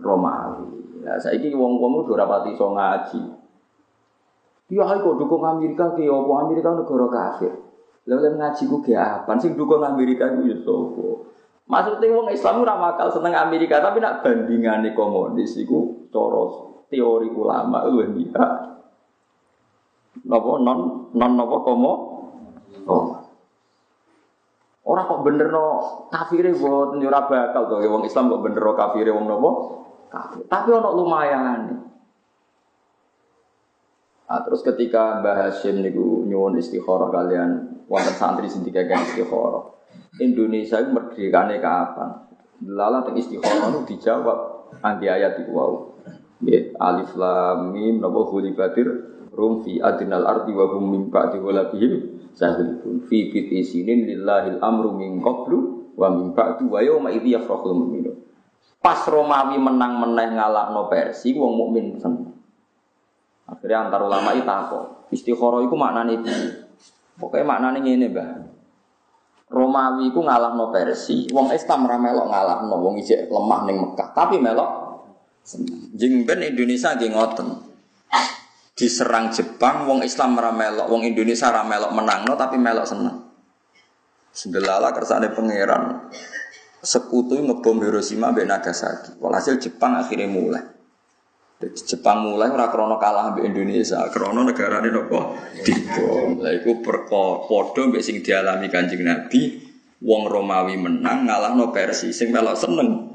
Romawi. Nah, saya ini wong wong udah rapati so ngaji. Ya kok dukung Amerika ke apa Amerika negara kafir. Lalu ngaji ku ke apa? Sing dukung Amerika ku ya sopo. Maksudnya wong Islam ora bakal seneng Amerika, tapi nak bandingane komunis iku cara teori ulama luwih mihak. Napa non non napa komo? Oh. Orang kok bener no kafire buat nyurah bakal tuh, wong Islam kok bener no kafire wong nopo kafir. Tapi ono lumayan. Nah, terus ketika Mbah Hashim niku nyuwun istikharah kalian wonten santri sing dikagem istikharah. Indonesia itu merdekane kapan? Lala teng istikharah itu dijawab anti ayat itu wow. Ya, alif lam mim napa batir rum fi adnal ardi wa hum min ba'di ghalabihim sahilun fi sinin lillahil amru min qablu wa min ba'du wa yawma idzi yafrahul mu'minun. Pas Romawi menang meneh ngalahno Persia wong mukmin seneng. Akhirnya antar ulama itu takut. Istikharah itu maknanya itu. Pokoknya maknanya ini, Mbah. Romawi itu ngalah no Persi, wong Islam ramelok ngalah no wong ijek lemah neng Mekah, tapi melok jengben Indonesia nggih ngoten. Diserang Jepang, wong Islam ramelok, wong Indonesia ramelok menang no tapi melok seneng. Sendelala kersane pangeran sekutu ngebom Hiroshima mbek Nagasaki. Walhasil Jepang akhirnya mulai. Jepang mulai ora krono kalah mbek Indonesia, krono negarane napa dibom. Lah iku padha mbek sing dialami Kanjeng Nabi, wong Romawi menang ngalahno Persia sing melok seneng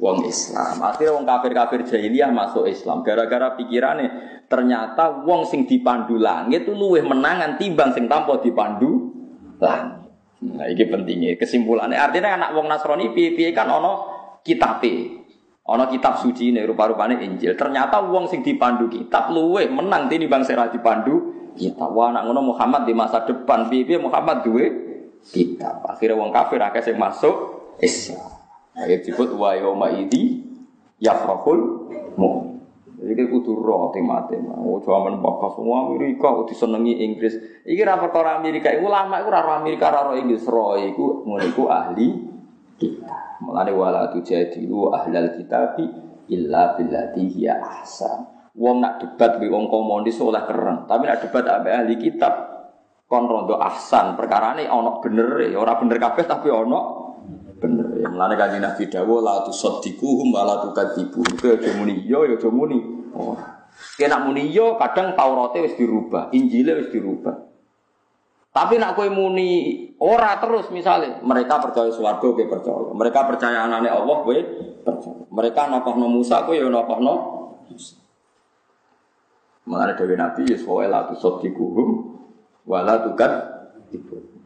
wong Islam. Akhirnya wong kafir-kafir jahiliyah masuk Islam gara-gara pikirane ternyata wong sing dipandu langit itu luwih menangan timbang sing tanpa dipandu langit. Nah, ini pentingnya kesimpulannya. Artinya anak wong Nasrani piye-piye kan ono kitabe. Ono kitab suci ini rupa-rupanya Injil. Ternyata uang sing dipandu kitab luwe menang tini bang serah dipandu kita. Wah anak ngono Muhammad di masa depan piye Muhammad duwe kitab. Akhirnya uang kafir akeh sing masuk Islam. Ayat disebut wa yauma idi yafrahul mu'min. Jadi kita kudu roh tema-tema. Oh, zaman bakas semua Amerika, udah senengi Inggris. Iki ra perkara Amerika, iku lama iku ra Amerika ra Inggris, roh iku ngono ahli kita. Mulane wala tujadilu ahlal kitabi illa billati hiya ahsan. Wong nak debat be wong komunis oleh keren, tapi nak debat ambek ahli kitab kon rondo ahsan. Perkarane ana bener ya, ora bener kabeh tapi ana bener. Ya mulane kanjeng Nabi dawuh la tusaddiquhum wa la tukadzibuhum. Ke aja muni yo yo aja muni. Oh. Kena muni yo kadang Taurate wis dirubah, Injile wis dirubah. Tapi nak kue muni ora terus misalnya mereka percaya swarga kue percaya. Mereka percaya anaknya Allah kue percaya. Mereka no Musa kue ya no Musa. Mengenai Dewi Nabi Yus wa la tusaddiquhum wa la tukad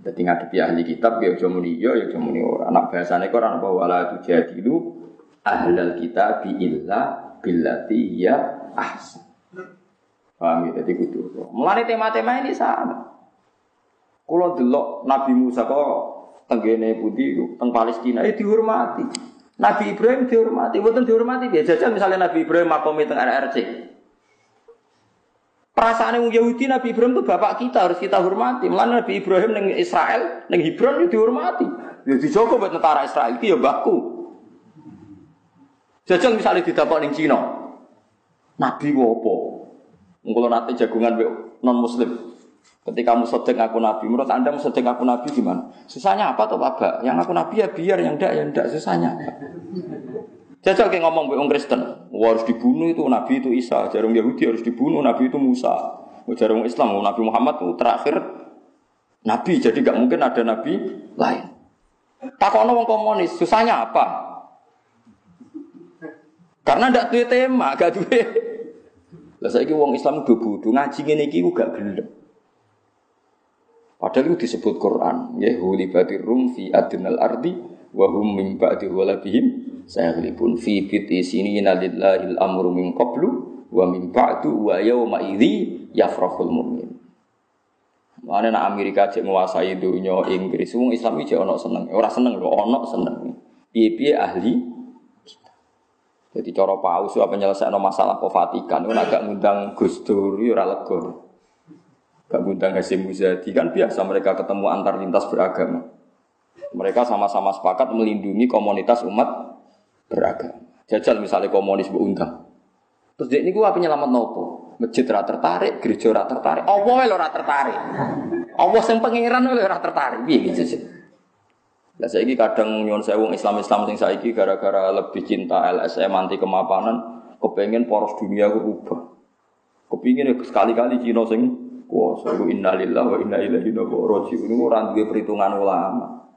Jadi ngadepi ahli kitab ya aja muni ya ya aja muni ora. Anak bahasane kok ora apa wala tujadilu ahlal kitab illa billati ya ahsan. Paham ya? Jadi kudu. Mulane tema-tema ini sama. Kalau delok Nabi Musa kok tenggene putih teng Palestina ya dihormati. Nabi Ibrahim dihormati, bukan dihormati dia jajal misalnya Nabi Ibrahim makomi teng RRC. Perasaan yang Yahudi Nabi Ibrahim itu bapak kita harus kita hormati. Mulanya Nabi Ibrahim neng Israel, neng Hebron itu dihormati. Ya dijogo buat tentara Israel itu ya baku. Jajal misalnya didapat neng Cina. Nabi wopo. Kalau nanti jagungan non Muslim, Ketika kamu sedek aku nabi, menurut anda mau sedek aku nabi gimana? Susahnya apa tuh Pak? Yang aku nabi ya biar, yang enggak ya enggak susahnya. Jajal kayak ngomong be Kristen, Wah, harus dibunuh itu nabi itu Isa, jarum Yahudi harus dibunuh nabi itu Musa, jarum Islam Nabi Muhammad itu terakhir nabi, jadi nggak mungkin ada nabi lain. Takono wong komunis, susahnya apa? Karena ndak tuh tema, gak duwe. Lah saiki wong Islam do bodho, ngaji ngene iki gak gelem. Padahal itu disebut Quran, ya hulibatir rum fi adnal ardi wa hum min ba'di walabihim sayaghlibun fi fiti sinina lillahil amru min qablu wa min ba'du wa yawma idzi yafrahul mu'min. Mana nak Amerika cek menguasai dunia Inggris, wong Islam iki ono seneng, ora seneng lho, ono seneng. Piye-piye ahli Jadi cara paus apa nyelesaikan masalah ke Vatikan, itu agak ngundang Gus Dur, ya lega. Gak ngundang Hasim Muzadi kan biasa mereka ketemu antar lintas beragama. Mereka sama-sama sepakat melindungi komunitas umat beragama. Jajal misalnya komunis berundang. Terus dia ini gue apa nyelamat nopo? Masjid rata tertarik, gereja rata tertarik. Allah lo rata tertarik. Allah yang pangeran lo rata tertarik. Biar gitu sih. Lah ini kadang nyon sewung Islam-Islam sing saiki gara-gara lebih cinta LSM anti kemapanan, kepengen poros dunia gue ubah. Kepingin sekali-kali Cina sing kuasa innalillahi wa inna ilaihi raji'un ini ora duwe perhitungan ulama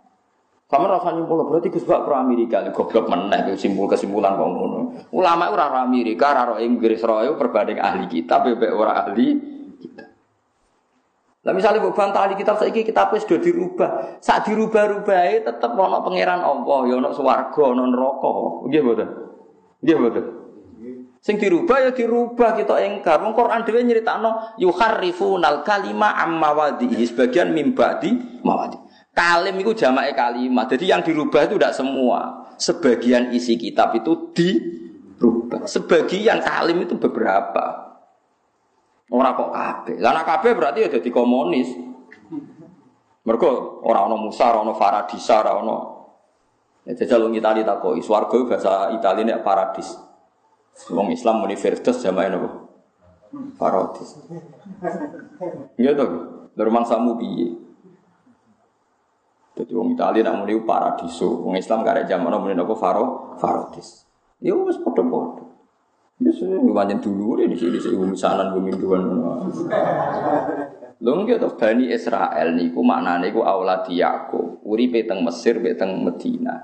sama rasa nyimpul berarti Gus Bak pro Amerika goblok meneh simpul kesimpulan kok ngono. Ulama ora ora Amerika, ora ora Inggris, ora perbanding ahli kita, bebek ora ahli kita. Lah misalnya mbok bantah kitab saiki kitab wis sudah dirubah. Sak dirubah-rubahe tetep ana pangeran Allah, ya ana swarga, ana neraka. Nggih mboten? Nggih mboten? Sing dirubah ya dirubah kita engkar. Wong Quran dhewe nyeritakno yuharrifunal kalima amma wadihi sebagian mimbadi mawadi. Kalim itu jamaknya kalimat. Jadi yang dirubah itu tidak semua. Sebagian isi kitab itu dirubah. Sebagian kalim itu beberapa. Orang kok kabeh. Lah kabeh berarti ya jadi komunis. Mereka orang ono Musa, orang ono Faradisa, orang ono Ya jajal wong Itali takoi, swarga bahasa Itali nek paradis. Wong Islam muni Firdaus jamae napa? Paradis. Iya to. Lur mangsamu piye? Jadi wong Italia nak muni paradiso, wong Islam ada zaman muni napa faro paradis. Ya wis padha-padha. Ya sudah banyak dulu di sini di bumi sanan bumi duan. Lho nggih to Bani Israel niku maknane niku auladi Yakub, uripe teng Mesir, teng Medina.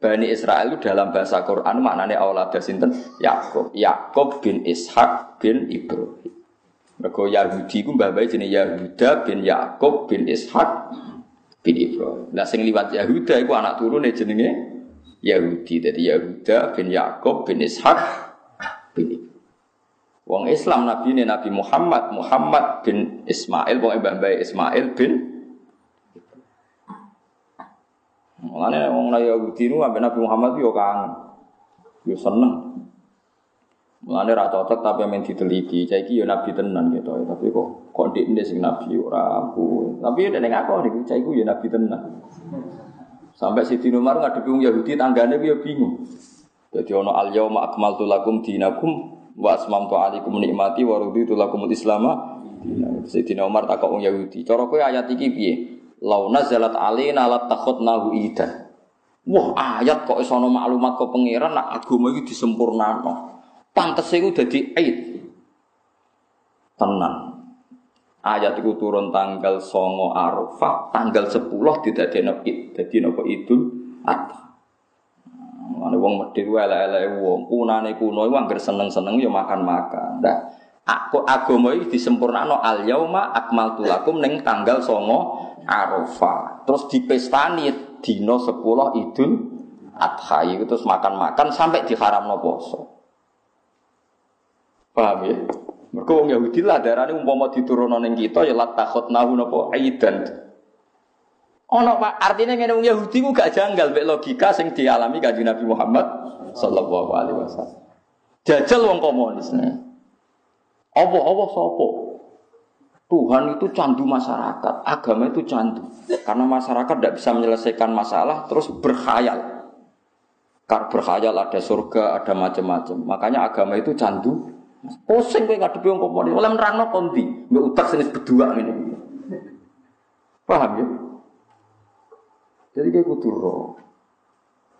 Bani Israel itu dalam bahasa Quran maknanya Allah sinten Yakub. Yakub bin Ishak bin Ibrahim. Mergo Yahudi ku mbah jenis Yahuda bin Yakub bin Ishak bin Ibrahim. Nah sing liwat Yahuda iku anak turune jenenge Yahudi. Jadi Yahuda bin Yakub bin Ishak bin Ibrahim. Wong Islam Nabi ini Nabi Muhammad Muhammad bin Ismail, wong mbah Ismail bin Mulane wong Yahudi ambek Nabi Muhammad yo kangen. Yo seneng. Mulane ra cocok tapi men diteliti. Saiki yo nabi tenan gitu. Tapi kok kok ndek sing nabi ora aku. Tapi nek aku niku saiki yo nabi tenan. Sampai Siti Umar ngadepi wong Yahudi tanggane yo bingung. Jadi ono al yauma akmaltu lakum dinakum wa asmamtu alaikum nikmati wa raditu lakumul islama. Siti Umar takok wong Yahudi. Cara kowe ayat iki piye? Lau nazalat alina lat nahu idan. Wah, ayat kok iso maklumat kok pangeran nak agama iki disempurnakno. Pantes iku dadi aid. Tenan. Ayat itu turun tanggal songo Arafah, tanggal 10 didadekno id. Dadi napa Idul Adha. Mane wong medhit wae elek-eleke wong, kunane kuno iku anggere seneng-seneng ya makan-makan. Nah, aku agama iki disempurnakno al yauma akmaltu lakum ning tanggal songo Arafah. Terus dipestani dino sepuluh Idul Adha itu terus makan-makan sampai diharamno poso. Paham ya? Mereka wong Yahudi lah darane umpama diturunno ning kita ya lat nahu napa aidan. Ono Pak, artinya ngene wong Yahudi ku gak janggal mek logika sing dialami Kanjeng Nabi Muhammad sallallahu alaihi wasallam. Jajal wong komunis. Apa-apa sapa? Tuhan itu candu masyarakat, agama itu candu. Karena masyarakat tidak bisa menyelesaikan masalah, terus berkhayal. Karena berkhayal ada surga, ada macam-macam. Makanya agama itu candu. Pusing kowe ngadepi wong komuni, oleh nerangno konti, mbek utak senis berdua ini. Paham ya? Jadi kayak kudu roh.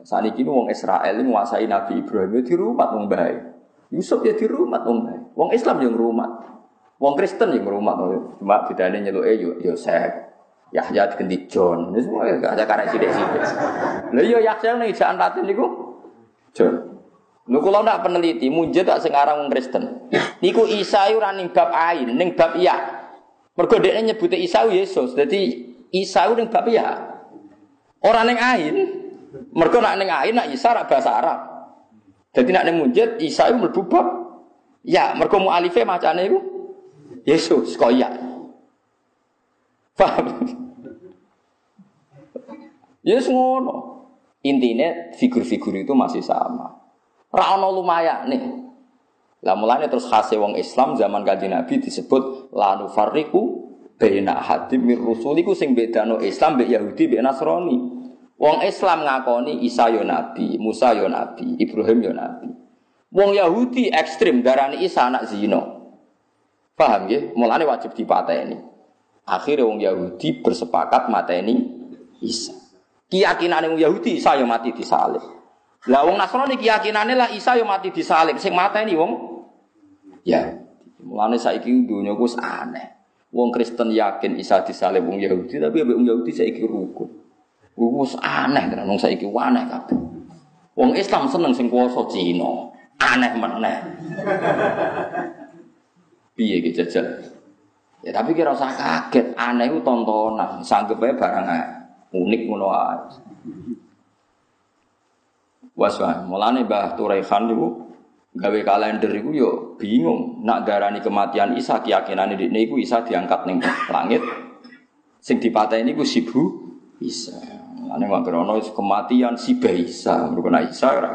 Saat ini wong Israel ini menguasai Nabi Ibrahim ya di rumah wong baik. Yusuf ya di rumah wong baik. Wong Islam yang rumah. Wong Kristen yang rumah cuma bedane nyeluk eh Yosef. Yahya diganti John. Ini semua gak ada karek sithik-sithik. Lha yo Yahya ning ijaan Latin niku John. Kula ndak peneliti, munjet tak sing aran wong Kristen. Niku Isa ora ning bab ain, ning bab iya. Mergo dekne nyebute Isa Yesus. Dadi Isa ning bab iya. Ora ning ain. Mergo nak ning ain nak Isa ra bahasa Arab. Dadi nak ning munjet Isa iku mlebu ya, mergo mualife macane iku Yesus koyak. Paham? Yesus ngono. Intinya figur-figur itu masih sama. Rano lumayan nih. Lah mulanya terus khasnya wong Islam zaman kaji Nabi disebut lanu fariku bena hadim mir rusuliku sing bedano Islam be Yahudi be Nasrani. Wong Islam ngakoni Isa yo nabi, Musa yo nabi, Ibrahim yo nabi. Wong Yahudi ekstrim darani Isa anak zino. Paham ya? Mulane wajib dipateni. Akhirnya wong Yahudi bersepakat mateni Isa. Keyakinan wong Yahudi Isa mati disalib. Lah wong Nasrani keyakinane lah Isa yang mati disalib. Sing mateni wong ya. Mulane saiki dunya ku aneh. Wong Kristen yakin Isa disalib wong Yahudi tapi wong Yahudi saiki rukun. Wis aneh tenan wong saiki aneh kabeh. Wong Islam seneng sing kuwasa Cina. Aneh meneh. [laughs] Piye iki jajal? Ya tapi kira usah kaget, aneh itu tontonan, sanggup aja barang unik ngono. Wes wae, mulane Mbah Turaihan niku gawe kalender iku yo bingung nak darani kematian Isa keyakinane dikne iku Isa diangkat ning langit. Sing dipateni iku sibu Isa. Mulane mangkrono kematian si Isa, mergo Isa ora.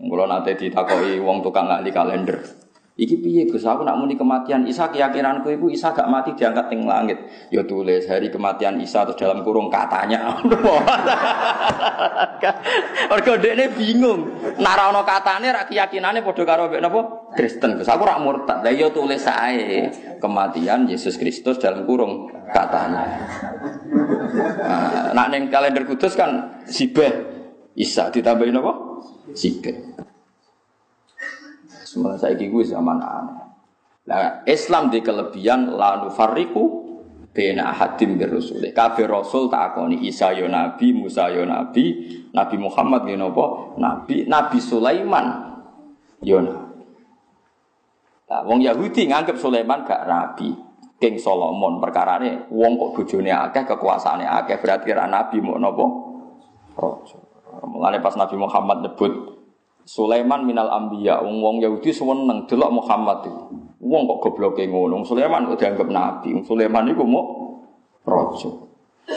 Mula nate ditakoki wong tukang ahli kalender. Iki piye Gus aku nak muni kematian Isa keyakinanku iku Isa gak mati diangkat ning langit. Ya tulis hari kematian Isa terus dalam kurung katanya. [laughs] Mergo dekne bingung. Nak ora ana katane ra keyakinane padha karo mek napa? Kristen. Gus aku ora murtad. Lah ya tulis ae kematian Yesus Kristus dalam kurung katanya. Nah, nak ning kalender kudus kan sibeh Isa ditambahin apa? Sibeh. Semua saya gue zaman aneh. Nah, Islam di kelebihan lalu fariku bena hadim berusul. Kabeh rasul tak akoni Isa yo nabi, Musa yo nabi, Nabi Muhammad yo napa? Nabi, Nabi Sulaiman yo nabi. Nah, wong Yahudi nganggep Sulaiman gak nabi. King Solomon perkarane wong kok bojone akeh kekuasaane akeh berarti ra nabi mau napa? Raja. Mulane pas Nabi Muhammad nyebut Sulaiman minal ambiya, wong wong Yahudi seneng delok Muhammad itu. Wong kok gobloke ngono, Sulaiman kok dianggap nabi. Sulaiman iku mau raja.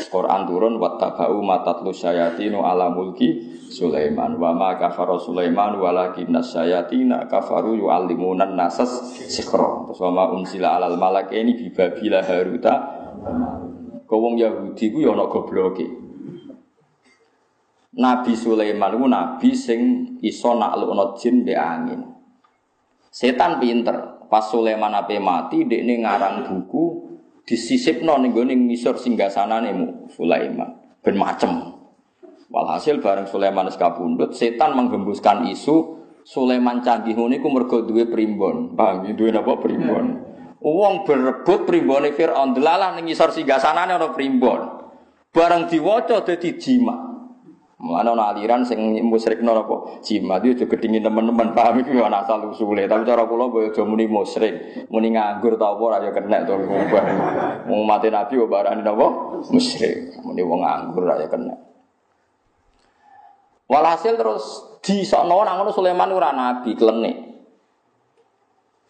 Quran turun wattaba'u matatlu syayatinu ala mulki Sulaiman wa ma kafara Sulaiman walakinna syayatina kafaru yu'allimunan nasas sikra. Terus wa ma unsila alal malakaini bi babila haruta. Kau wong Yahudi ku ya ana gobloke. Nabi Sulaiman itu nabi sing iso naklukno jin be angin. Setan pinter. Pas Sulaiman ape mati, dekne ngarang buku disisipno ning gone ngisor singgasanane Sulaiman. Ben macem. Walhasil bareng Sulaiman wis kabundut, setan menggembuskan isu Sulaiman canggih ngene iku mergo duwe primbon. Paham? Duwe napa primbon? Wong berebut primbone Firaun delalah ning ngisor singgasanane ana primbon. Bareng diwaca dadi jimat. Mulane ana aliran sing musyrikno apa? Jimat itu gedhingi teman-teman paham iki ana asal usule. Tapi cara kula boyo aja muni musyrik, muni nganggur ta apa ora ya kena to wong mati nabi kok barani napa? Musyrik. Muni wong nganggur ora ya kena. Walhasil terus di sono nang ngono Sulaiman ora nabi klenik.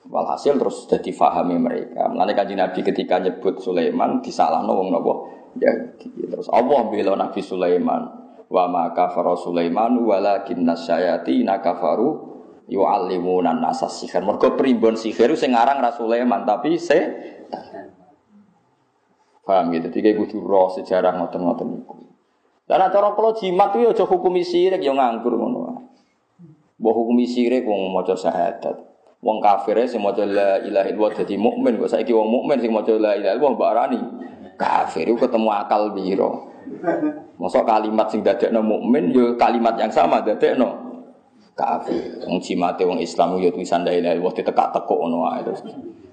Walhasil terus jadi fahami mereka. Mulane kanjeng Nabi ketika nyebut Sulaiman disalahno wong napa? Ya terus Allah bela Nabi Sulaiman wa ma kafara Sulaiman walakin nasyayatina kafaru yu'allimuna nasa sihir. Mergo primbon sihir sing aran ra Sulaiman tapi se Paham gitu, tiga kudu roh sejarah ngoten-ngoten iku. Dan cara kalau jimat itu aja hukumi sirik ya nganggur ngono. Mbok hukumi sirik wong maca syahadat. Wong kafir sing maca la ilaha illallah dadi mukmin kok saiki wong mukmin sing maca la ilaha illallah mbok arani kafir itu ketemu akal biro. Masa kalimat sing dadekno mukmin yo kalimat yang sama dadekno kafir. Wong jimate wong Islam yo tulisan la ilaha illallah ditekak-tekuk ngono wae terus.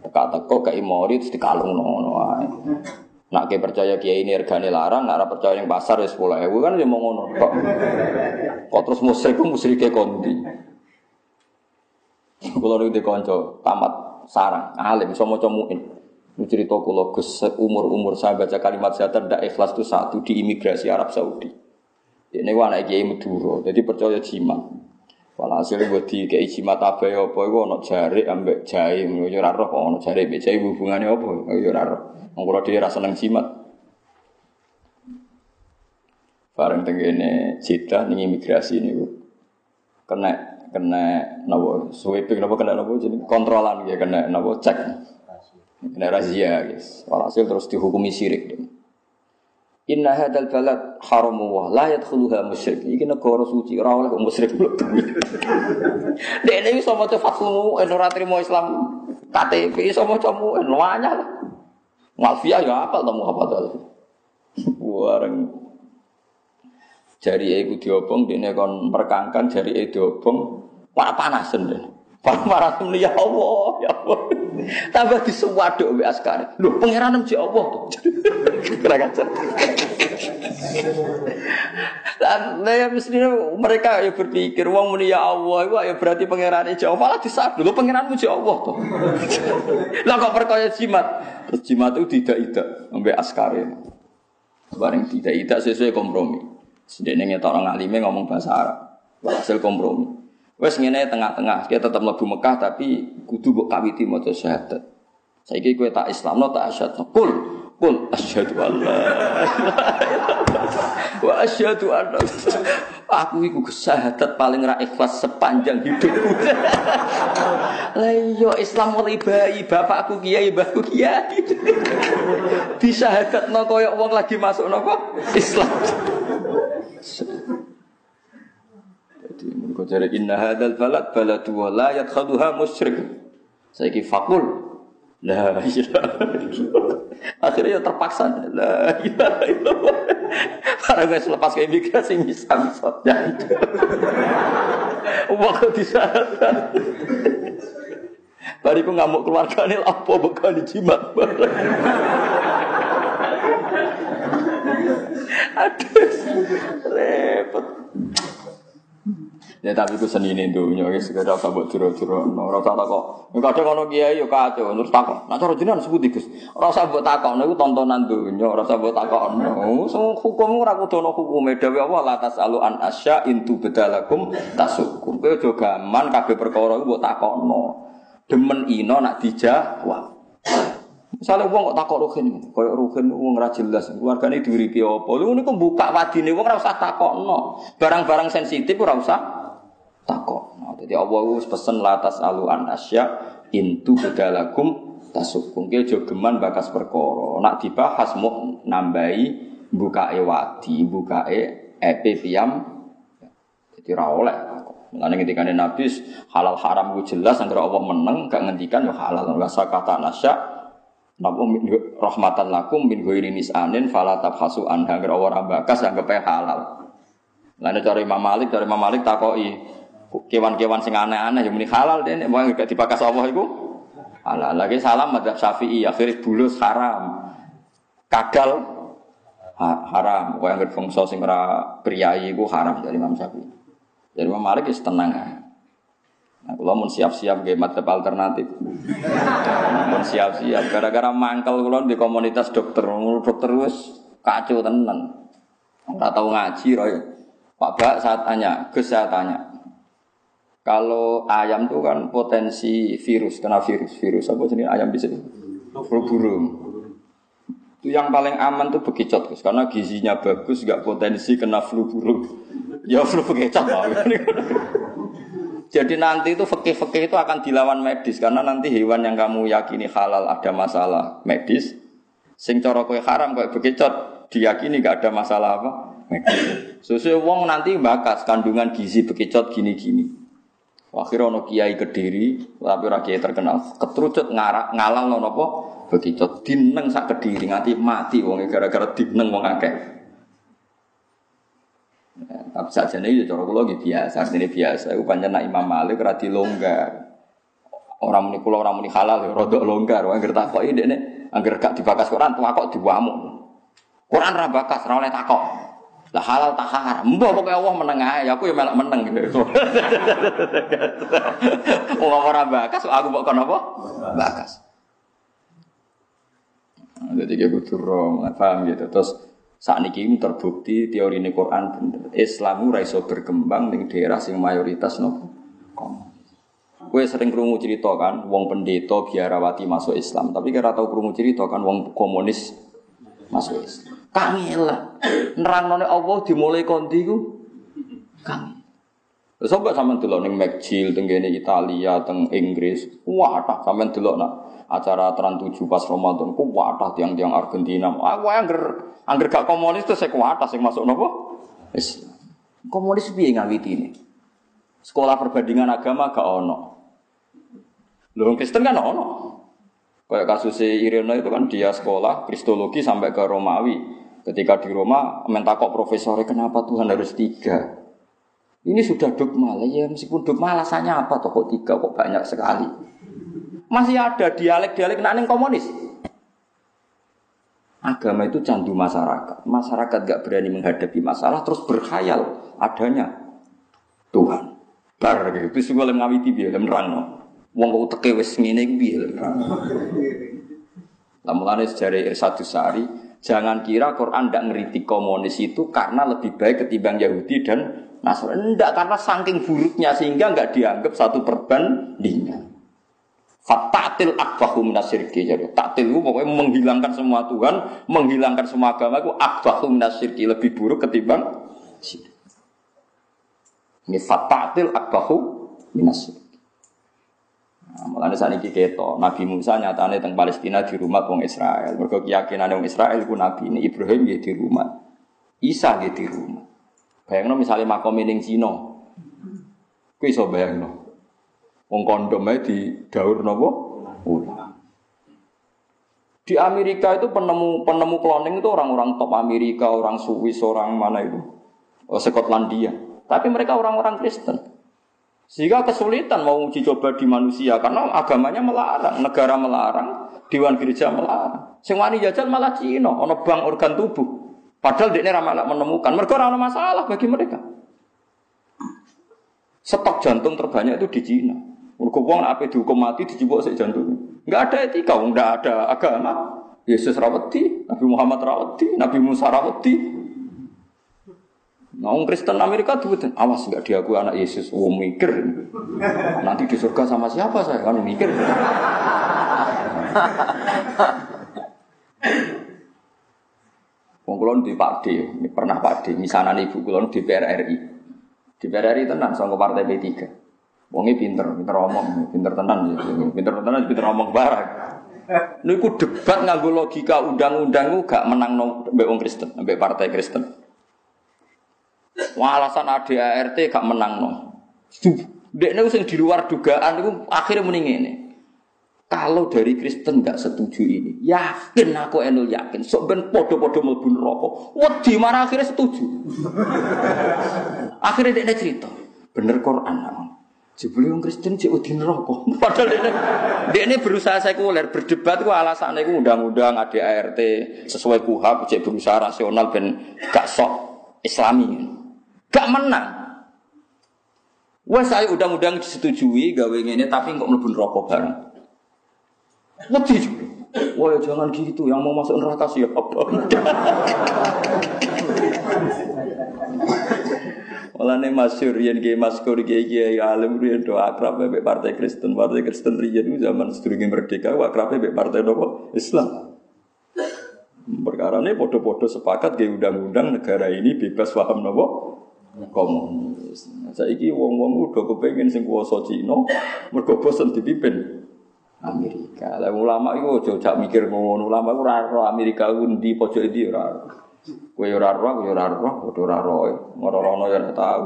Tekak-tekuk kayak mori terus dikalungno ngono wae. Nak ke percaya kiai ini regane larang, nak percaya yang pasar ya sepuluh ewu kan ya mau ngono kok. Kok terus musyrik ku musyrike kondi. Kulo niku dikonco tamat sarang, alim iso maca muin. Ini cerita Gus umur-umur saya baca kalimat syahadat ndak ikhlas itu satu di imigrasi Arab Saudi. Ini anak kiai Madura, jadi percaya jimat. Walhasil gue di kayak jimat apa ya apa gue ono jari ambek jahe, gue ora roh ono jari ambek jahe hubungannya apa? Gue ora roh. Wong kula dhewe ra seneng jimat. Bareng tengene cita ning imigrasi niku kena kena napa sweeping napa kena napa jeneng kontrolan ya kena napa cek. Kena razia guys. Walhasil terus dihukumi syirik. Inna hadal balad haramu wa la yadkhuluha musyrik. Iki negara suci ora oleh musyrik mlebu. Dene iso maca fatmu Islam KTP iso maca mu wanyah lah. Mafia ya apa tamu apa tuh? Wareng jari iku diobong dene kon merkangkan jari e diobong para panasen Para panasen ya Allah, ya Allah. Tambah disuwaduk mbek askar. Lho pangeran si Allah tuh. Kira. Dan ya mestinya mereka ya berpikir wong muni ya Allah itu ya berarti pangeran Jawa malah disabdu lu pangeranmu ya Allah toh. Lah kok perkaya jimat. Jimat itu tidak tidak sampai askare. Bareng tidak tidak sesuai kompromi. Ngetok orang alime ngomong bahasa Arab. Hasil kompromi. Wes ngene tengah-tengah, kita tetap mlebu Mekah tapi kudu mbok kawiti maca syahadat. Saiki kowe tak Islamno tak asyhadu. Kul Kul asyhadu an la wa asyhadu anna aku iku kesahadat paling ra ikhlas sepanjang hidupku. Lah iya Islam bayi bapakku kiai mbahku kiai. Disyahadatno koyo wong lagi masuk napa Islam. Jadi mereka cari inna hadal balad baladu wa la yadkhaluha musyrik. Saiki fakul La ilaha Akhirnya ya terpaksa. La ilaha illallah. Para guys lepas ke imigrasi bisa bisa. Ya. Uang kok disahkan. Bariku ngamuk keluarga ini apa bukan dijimat. Aduh, repot. Ya tapi ku seni ini dunia, ya sekedar usah buat jero-jero, ora usah takok. Nek kadang ono kiai yo kacau, terus takok. Nah cara jenengan sebut. Ora usah mbok takok, niku tontonan dunia, usah mbok takok. Semua hukum ora kudu ono hukume dhewe Allah la tasalu an asya intu bedalakum tasukum. Kowe aja gaman kabeh perkara iku mbok takokno. Demen ino nak dijawab. Misalnya uang kok takok rugen, koyok rugen uang ra jelas, keluargane diuripi apa? Lu niku buka wadine wong ora usah takokno. Barang-barang sensitif ora usah takok. Nah, jadi Allah wis pesen latas alu an asya intu bedalakum tasukum. Ki aja geman bakas perkara. Nak dibahas mau nambahi buka wadi, bukae epe. Jadi ra oleh. Mulane ketika Nabi halal haram ku jelas anggere Allah meneng gak ngendikan ya halal wa sakata nasya Napa rahmatan lakum min ghairi nisanin fala tabhasu anha anggere ora bakas anggap halal. Lalu cari Imam Malik, cari Imam Malik takoki, kewan-kewan sing aneh-aneh yang muni halal deh, mau gak dipakas Allah itu halal. Lagi salam madzhab Syafi'i, akhirnya bulus haram, kadal haram. Kau yang berfungsi sing ora priayi itu haram dari Imam Syafi'i. Dari Imam Malik itu tenang Nah, kalau mau siap-siap ke madzhab alternatif, mau siap-siap. Gara-gara mangkel kalau di komunitas dokter, dokter wes kacau tenan. Nggak tahu ngaji, roy. Pak Bak saat tanya, Gus saya tanya, kalau ayam itu kan potensi virus, kena virus, virus apa jenis ayam bisa burung. Itu yang paling aman tuh bekicot, Gus, karena gizinya bagus, nggak potensi kena flu burung. Ya flu bekicot. [laughs] Jadi nanti itu fakih-fakih itu akan dilawan medis karena nanti hewan yang kamu yakini halal ada masalah medis, sing cara kowe haram kowe bekicot diyakini nggak ada masalah apa medis. Sesuai wong nanti bakas kandungan gizi bekicot gini-gini. Akhirnya ono kiai kediri, tapi ora kiai terkenal, ketrucut ngarak ngalang lo nopo begitu dineng sak kediri nganti mati wong gara-gara dineng wong akeh. Ya, tapi saja nih cara kula biasa, ini biasa. Iku pancen nak Imam Malik ora dilonggar. Orang muni kula orang muni halal ya rada longgar. Wong anggere takoki dekne anggere gak dibakas Quran tuh kok diwamuk. Quran ra bakas, oleh takok. Lah halal tak haram. Mbah pokoke Allah meneng ae, aku ya melok meneng. [laughs] Wong ora bakas aku kok kono apa? Bakas. Nah, Jadi kayak kudu rom, paham gitu. Terus saat ini terbukti teori ini Quran bener. Islam ora iso berkembang di daerah sing mayoritas nopo. Gue sering kerungu cerita kan, wong pendeta biarawati masuk Islam, tapi kira tahu kerungu cerita kan, wong komunis masuk Islam. Kangil lah. Nerang none Allah dimulai kondi ku. Kangil. Terus apa sampean delok ning McGill teng Italia, teng Inggris. Wah, tak sampean delok nak acara Trans 7 pas Ramadan ku wadah tiang-tiang Argentina. Aku angger angger gak komunis terus saya kuatah sing masuk nopo? Islam. Komunis piye ngawiti ini? Sekolah perbandingan agama gak ono. Lho Kristen kan ono. Kayak kasus Irina itu kan dia sekolah Kristologi sampai ke Romawi. Ketika di Roma, mentakok profesornya kenapa Tuhan harus tiga? Ini sudah dogma lah ya meskipun dogma alasannya apa toh kok tiga kok banyak sekali. Masih ada dialek-dialek naning komunis. Agama itu candu masyarakat. Masyarakat gak berani menghadapi masalah terus berkhayal adanya Tuhan. Bar. Terus gue lem ngawiti biar lem rangno. Wong kau teke wes ngene Lah mulane sejarah Irsadus Sari, jangan kira Quran ndak ngeritik komunis itu karena lebih baik ketimbang Yahudi dan Nasrani. Enggak karena saking buruknya sehingga nggak dianggap satu perbandingan. Fatatil akbahu minasirki jadi taktil pokoknya menghilangkan semua Tuhan, menghilangkan semua agama itu akbahu minasirki lebih buruk ketimbang. Ini fatatil akbahu minasirki. Nah, Mulane saat ini keto, Nabi Musa nyatane teng Palestina di rumah wong Israel. Mergo keyakinan wong Israel ku nabi ini Ibrahim ya di rumah. Isa ya di rumah. Bayangno misalnya makom ning Cina. Kuwi iso bayangno. Wong kondom di daur nopo? Ulang. Di Amerika itu penemu penemu cloning itu orang-orang top Amerika, orang Swiss, orang mana itu? Oh, Skotlandia. Tapi mereka orang-orang Kristen. Sehingga kesulitan mau uji coba di manusia karena agamanya melarang, negara melarang, dewan gereja melarang. Sing wani jajal malah Cina, ono bank organ tubuh. Padahal dia malah menemukan, mereka orang masalah bagi mereka. Stok jantung terbanyak itu di Cina. Mergo wong apa dihukum mati dijebok sik jantung. Enggak ada etika, enggak ada agama. Yesus rawati, Nabi Muhammad rawati, Nabi Musa rawati. Nah, Kristen Amerika tuh awas nggak diakui anak Yesus. Oh mikir, nanti di surga sama siapa saya kan mikir. Wong di Pak D, pernah Pak D, misalnya ibu kulon di PRRI. Di PRRI tenan sama partai P3. Wongnya pinter, pinter omong, pinter tenan, pinter tenan, pinter omong barang. Niku debat nganggo logika undang-undang gak menang no mbek wong Kristen, mbek partai Kristen. Wah, alasan ADART gak menang no. Dekne sing di luar dugaan itu akhirnya mending ini. Kalau dari Kristen nggak setuju ini, yakin aku enul yakin, sok ben podo-podo mlebu neraka. Wedi marah akhirnya setuju. akhirnya dia cerita, bener Quran namun. Jebule wong Kristen cek wedi neraka. [laughs] Padahal dia, ini berusaha sekuler, berdebat ku alasannya ku undang-undang ADART sesuai KUHAP, cek berusaha rasional ben gak sok Islami. Gak menang. Wes saya undang-undang disetujui gawe ngene tapi kok mlebu neraka bareng. Wedi juga. Wah jangan gitu, yang mau masuk neraka siapa? [laughs] Malah nih masyur yang gay maskur gay gay alim rian doa akrab bebek partai Kristen partai Kristen itu zaman sedurunge merdeka akrab bebek partai doa Islam. Perkara ini podo-podo sepakat gay undang-undang negara ini bebas paham nopo komunis. Saya iki wong-wong udah kepengen sing kuasa Cina, mergo bosen dipimpin Amerika. Lah ulama iku aja jak mikir ngono. Ulama iku ora ro Amerika ku ndi pojok ndi ora. Kowe ora ro, kowe ora ro, padha ora ro. Ngoro-rono ya ora tau.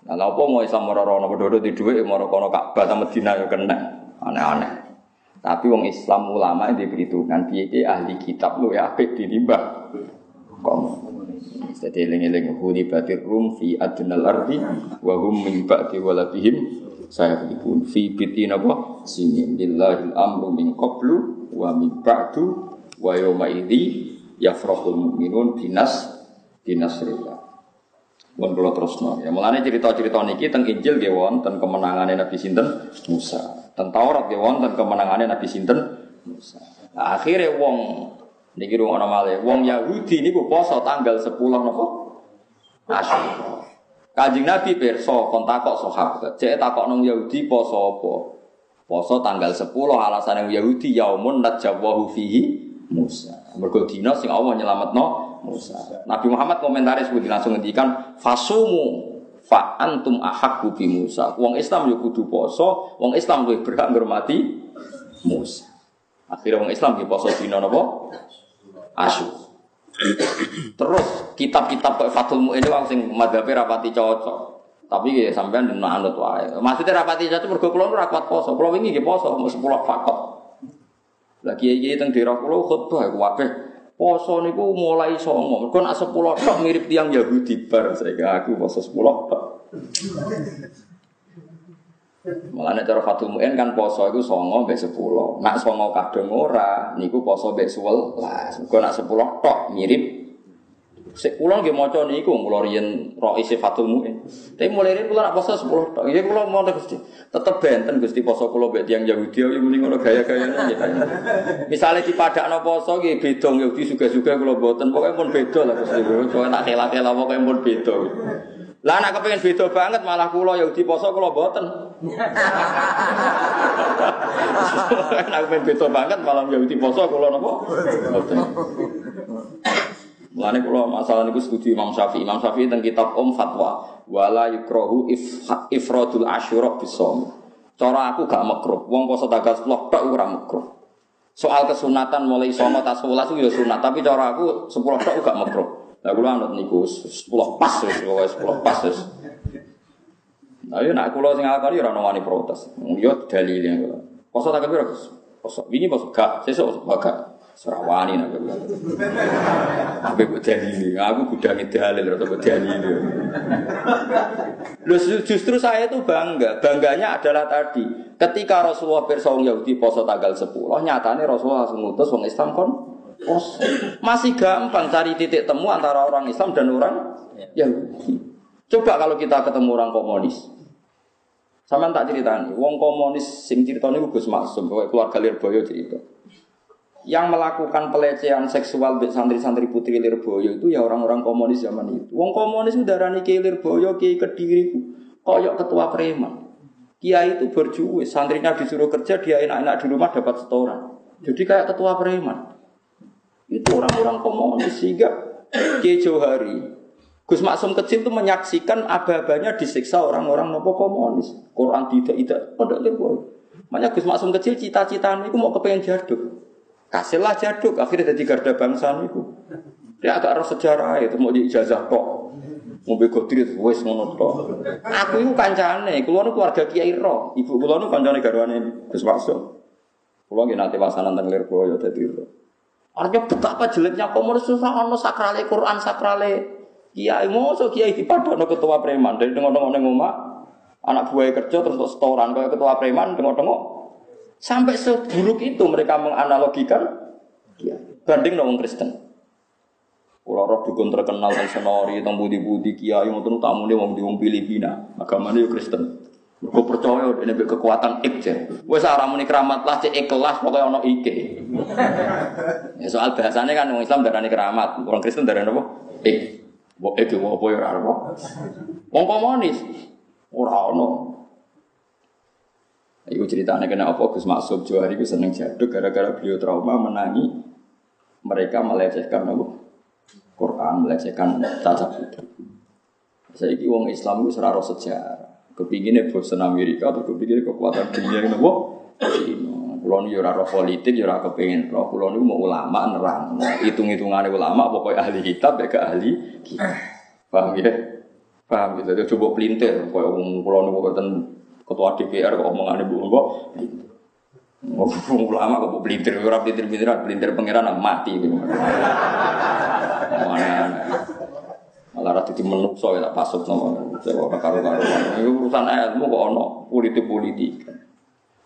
Lah lha apa mau Islam ora-rono padha di dhuwit moro kono Ka'bah ta Madinah ya kena. Aneh-aneh. Tapi wong Islam ulama yang diperhitungkan piye ahli kitab lu ya apik dinimbang. Kok jadi eling-eling huni batir rum fi adnal ardi wa hum min ba'di saya pun fi bitin apa sini lillahi amru min qablu wa min ba'du wa yawma idzi yafrahul mu'minun binas binasrillah Pun kula terusno. Ya mulane cerita-cerita niki teng Injil nggih wonten kemenangane Nabi sinten Musa. Teng Taurat nggih wonten kemenangane Nabi sinten Musa. Nah, akhirnya wong niki rumono malih wong Yahudi niku poso tanggal 10 napa? Asyura. Kanjeng Nabi pirsa kon takok sahabat, cek takok nang Yahudi poso apa? Poso tanggal 10 alasan yang Yahudi yaumun najwahu fihi Musa. Mergo dina sing Allah nyelametno Musa. Nabi Muhammad komentaris budi langsung ngendikan fasumu fa antum ahakku bi Musa. Wong Islam yo kudu poso, wong Islam luwih berhak ngurmati Musa. Akhirnya wong Islam di poso dina napa? Asyur. Terus kitab-kitab kayak Fathul Mu'in itu sing madhabe rapati cocok. Tapi ya sampean anut wae. Maksudnya rapati cocok mergo kula ora kuat poso. Kula wingi nggih poso, mau 10 fakot. Lagi iki teng daerah kula khutbah kabeh Poso niku mulai songo. Mergo nek 10 tok mirip tiang Yahudi bar saya aku poso 10 tok. Mulane cara Fatul Muin kan poso iku songo mbek 10. Nak songo kadung ora, niku poso mbek 11. Muga nak 10 tok mirip Sik kula nggih maca niku kula riyen Rais Fatul Muin. Tapi mulai riyen kula nak poso 10 tok. Ya kula mau Gusti. Tetep benten Gusti poso kula mbek tiyang Yahudi ya muni ngono gaya-gayane ya. Misale dipadakno poso nggih beda Yahudi juga-juga kula mboten. Pokoke pun beda lah Gusti. Pokoke tak tela-tela pokoke pun beda. Lah anak kepengen beda banget malah kula Yahudi poso kula mboten. [laughs] Anak kepengen beda banget malah Yahudi poso kula napa? Mboten. Mulane kula masalah niku setuju Imam Syafi'i. Imam Syafi'i teng kitab Om Fatwa, wala yukrahu if, ifradul asyura bisom. Cara aku gak makruh. Wong poso tanggal 10 tok ora makruh. Soal kesunatan mulai sono tas 11 itu ya sunat, tapi cara aku 10 tok gak makruh. Lah kula anut niku 10 pas wis pokoke 10 pas wis. Nah, yo nak kula sing akali ora ono wani protes. Yo dalile kula. Poso tak piro, Gus? Poso. Wingi poso gak, sesuk gak. Serawani nak kula. Tapi kok dalile, aku gudangi dalil kok dalile. Loh justru saya itu bangga. Bangganya adalah tadi, ketika Rasulullah pirsa Yahudi poso tanggal 10, nyatane Rasulullah langsung ngutus wong Islam kon poso. Masih gampang cari titik temu antara orang Islam dan orang Yahudi. Coba kalau kita ketemu orang komunis. Sama tak ceritani, wong komunis sing ceritanya Gus Maksum, keluarga Lirboyo cerita. Yang melakukan pelecehan seksual santri-santri putri Lirboyo itu ya orang-orang komunis zaman itu. Wong komunis itu darani ke Lirboyo, ke Kediri, koyok ketua preman. Kiai itu berjuwe, santrinya disuruh kerja, dia enak-enak di rumah dapat setoran. Jadi kayak ketua preman. Itu orang-orang komunis sehingga Kiai Johari Gus Maksum kecil itu menyaksikan abah-abahnya disiksa orang-orang nopo komunis. Quran tidak tidak pondok lirboyo. Makanya Gus Maksum kecil cita-citanya itu mau kepengen jaduk. Kasihlah jaduk, akhirnya jadi garda bangsa itu. Dia agak harus sejarah itu mau di ijazah kok. Mau begodri itu wes ngono tok. Aku itu kancane, keluar keluarga Kiai Ro. Ibu kula nu kancane garwane Gus Maksum. Kula nggih nate wasanan teng Lirboyo dadi Ro. Artinya betapa jeleknya komunis susah ono sakrale Quran sakrale Kiai. Moso kiai dipadono ketua preman. Dari tengok-tengok neng omah anak buah kerja terus setoran. Kayak ketua preman tengok-tengok. Sampai seburuk itu mereka menganalogikan kiai. Banding dong Kristen. Kalau roh dukun terkenal dan senori tentang budi-budi kiai mau tamu dia mau diung Filipina. Agamanya Kristen. Gue percaya ini kekuatan ikje. Wes ora muni keramat lah cek ikhlas pokoknya ono ike. ya soal bahasanya kan orang Islam darani keramat, orang Kristen darani apa? Ik. Mbok itu mau apa ya ono. Wong komunis ora ono. Iku ceritanya kena apa Gus Maksud Johari itu seneng jaduk gara-gara beliau trauma menangi mereka melecehkan apa? Quran, melecehkan putri. Saya ini Islam itu seraro sejarah. Kepinginnya bosan Amerika, atau kepinginnya kekuatan dunia ini, wah, Kulo niku ora roh politik, ya ora kepengin roh. Kulo niku mau ulama nerang. Hitung-hitungane ulama pokoknya ahli kitab ya ahli kitab. Paham ya? Paham gitu. Jadi coba pelintir koyo wong kulo boten ketua DPR kok omongane Bu Mbok. Ulama kok pelintir ora pelintir-pelintir, pelintir pangeran mati. Mana malah rati di menungso ya tak pasuk nama saya orang karu-karu ini urusan ilmu kok ono politik-politik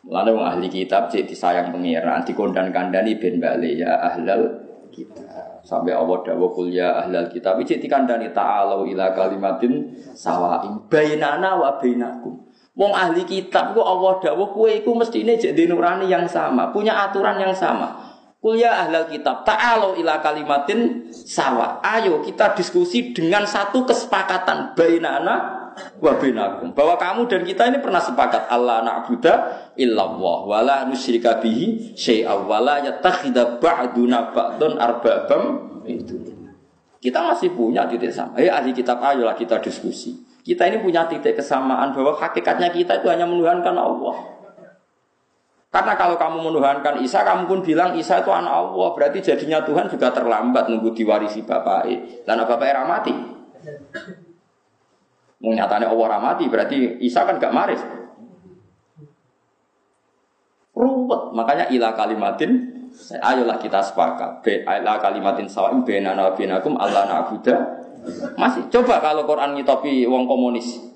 Lalu wong ahli kitab cek disayang pengiran, dikondan kandani ben bali ya ahlal kitab. Sampai Allah dawuh kul ya ahlal kitab cek dikandani ta'alu ila kalimatin sawain bainana wa bainakum. Wong ahli kitab ku Allah dawuh kowe iku mestine jek nurani yang sama, punya aturan yang sama. Kul ya ahlal kitab. Ta'alu ila kalimatin sawa. Ayo kita diskusi dengan satu kesepakatan. Bainana wabinakum bahwa kamu dan kita ini pernah sepakat. Allah na'budu illallah. Wala nusyrika bihi syai'a wala yattakhidha ba'duna ba'dun arbabam itu kita masih punya titik sama. Eh ahli kitab ayolah kita diskusi. Kita ini punya titik kesamaan bahwa hakikatnya kita itu hanya menuhankan Allah karena kalau kamu menuhankan Isa, kamu pun bilang Isa itu anak Allah, berarti jadinya Tuhan juga terlambat nunggu diwarisi bapak. Dan bapak era mati. Nyatanya Allah ramati berarti Isa kan gak maris. Ruwet, makanya ilah kalimatin ayolah kita sepakat. Ilah kalimatin sawim benana binakum Allah na'budu. Masih coba kalau Quran ngitopi wong komunis.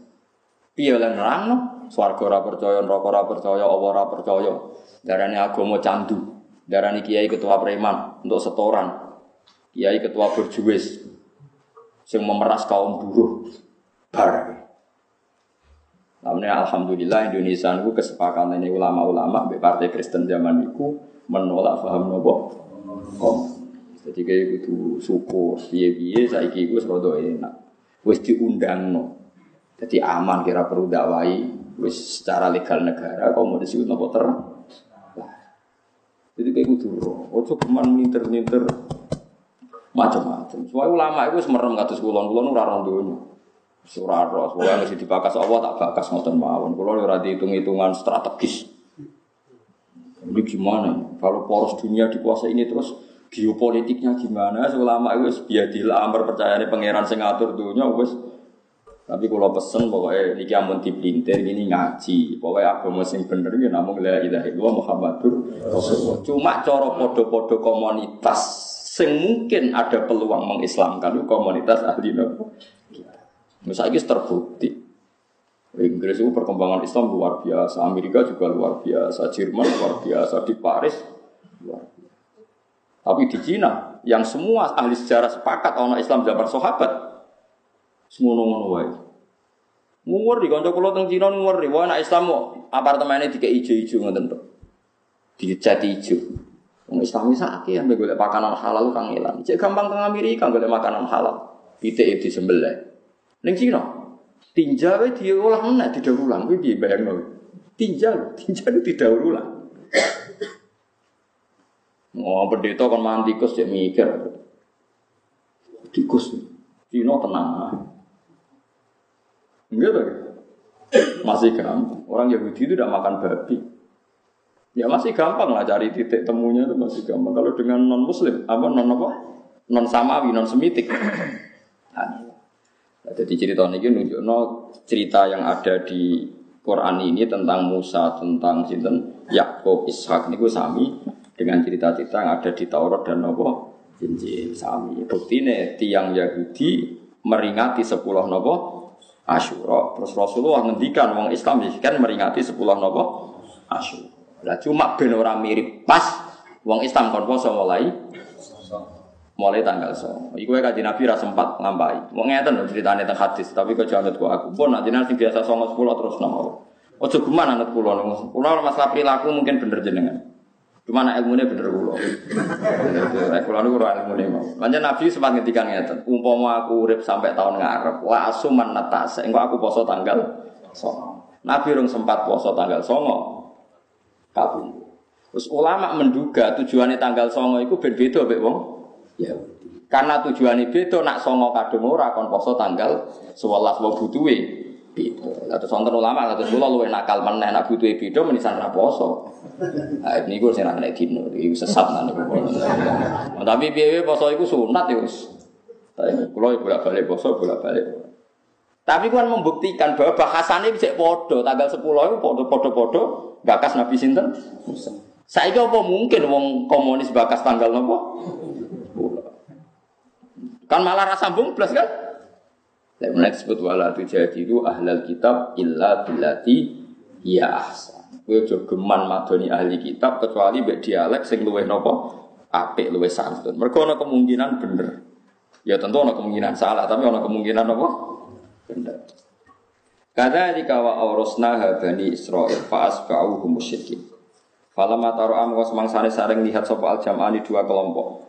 Piye nerangno? Swarga ora percaya, neraka ora percaya, Allah ora percaya. Darane agama candu. Darani kiai ketua preman untuk setoran. Kiai ketua berjuis yang memeras kaum buruh. Bar. Namanya Alhamdulillah Indonesia itu kesepakatan ini ulama-ulama di Partai Kristen zaman itu menolak paham nopo kom. Jadi kayak gitu syukur, biye-biye saya kira serodo enak. Wes diundang no. Jadi aman kira perlu dakwai, wes secara legal negara mau disebut nopo ter. Jadi kayak gitu. Ojo keman minter-minter macam-macam. Soalnya ulama itu semerem kados kulon, kulon ora roh dunya. Surah roh, soalnya mesti dibakas Allah tak bakas ngoten mawon. Kulon ora dihitung-hitungan strategis. Ini gimana? Kalau poros dunia dikuasai ini terus geopolitiknya gimana? Ulama itu biadil percaya ini pangeran sing ngatur dunia wes tapi kalau pesen pokoknya ini amun dipelintir ini ngaji. Pokoknya agama sing bener ini namun la ilaha illallah Muhammadur Rasulullah. Cuma coro podo-podo komunitas sing mungkin ada peluang mengislamkan itu komunitas ahli nopo. Misalnya ini terbukti. Inggris itu perkembangan Islam luar biasa, Amerika juga luar biasa, Jerman luar biasa, di Paris luar biasa. Tapi di Cina, yang semua ahli sejarah sepakat orang Islam zaman sahabat, Semono-ngono wae. Nguri kanca kula teng Cina nguri, wae anak Islam kok apartemene dikek ijo-ijo ngoten to. Dicat ijo. Wong Islam iki sakit ya golek makanan halal kang ilang. Cek gampang teng Amerika golek makanan halal. Pitik itu sembelih. Ning Cina tinja wae diolah meneh didaur ulang. Kuwi piye bayangno? Tinja lho, tinja itu didaur ulang. Oh, pendeta kan mantikus dia mikir. Tikus. Cina tenang. Enggak tuh. Masih gampang. Orang Yahudi itu tidak makan babi. Ya masih gampang lah cari titik temunya itu masih gampang. Kalau dengan non Muslim, apa non apa? Non samawi, non semitik. Nah, jadi cerita ini nunjuk no cerita yang ada di Quran ini tentang Musa, tentang sinten Yakub, Ishak ini gue sami dengan cerita-cerita yang ada di Taurat dan Nopo Injil sami. Bukti nih tiang Yahudi meringati sepuluh Nopo Asyura. Terus Rasulullah ngendikan wong Islam kan meringati sepuluh nopo Asyura. Lah cuma ben ora mirip pas wong Islam kon poso mulai mulai tanggal so. Iku ya kaji Nabi rasa sempat ngambai. Mau ngeten loh ceritanya tentang hadis, tapi kau jangan ku aku. Pun nanti nanti biasa songo sepuluh terus nama. Ojo gimana anak pulau nunggu. Pulau masalah perilaku mungkin bener jenengan. Cuma anak ilmunya bener kulo. Kulo niku ora ilmune mau. Lanjut Nabi sempat ngetikan ngeten, umpama aku urip sampai tahun ngarep, la asuman natas, engko aku poso tanggal songo. Nabi rung sempat poso tanggal songo. Kabung. Terus ulama menduga tujuannya tanggal songo itu ben beda wong ya. Karena tujuannya beda nak songo kadung ora kon poso tanggal 11 wong butuhe beda. Terus wonten ulama terus kula luwih nakal meneh nak butuhe beda menisan ra poso. Nah, ini gue sih nek dino, iki sesat nang niku. Tapi piye poso iku sunat ya wis. Kulo bolak-balik poso, bolak-balik. Tapi kan membuktikan bahwa bahasannya bisa podo tanggal 10 itu podo podo podo bakas Nabi sinten. Saya apa mungkin wong komunis bakas tanggal nopo? Kan malah rasa sambung plus kan? Lek menek disebut wala jadi itu ahlal kitab illa billati ya ahsan. Kowe aja geman madoni ahli kitab kecuali mbek dialek sing luwih napa? Apik luwih santun. Mergo ana kemungkinan bener. Ya tentu ana kemungkinan salah, tapi ana kemungkinan apa? Bener. Kadzalika wa awrasna bani Israil fa asba'u musyrikin. Falamma taro am semangsane sareng lihat sapa al jam'ani dua kelompok.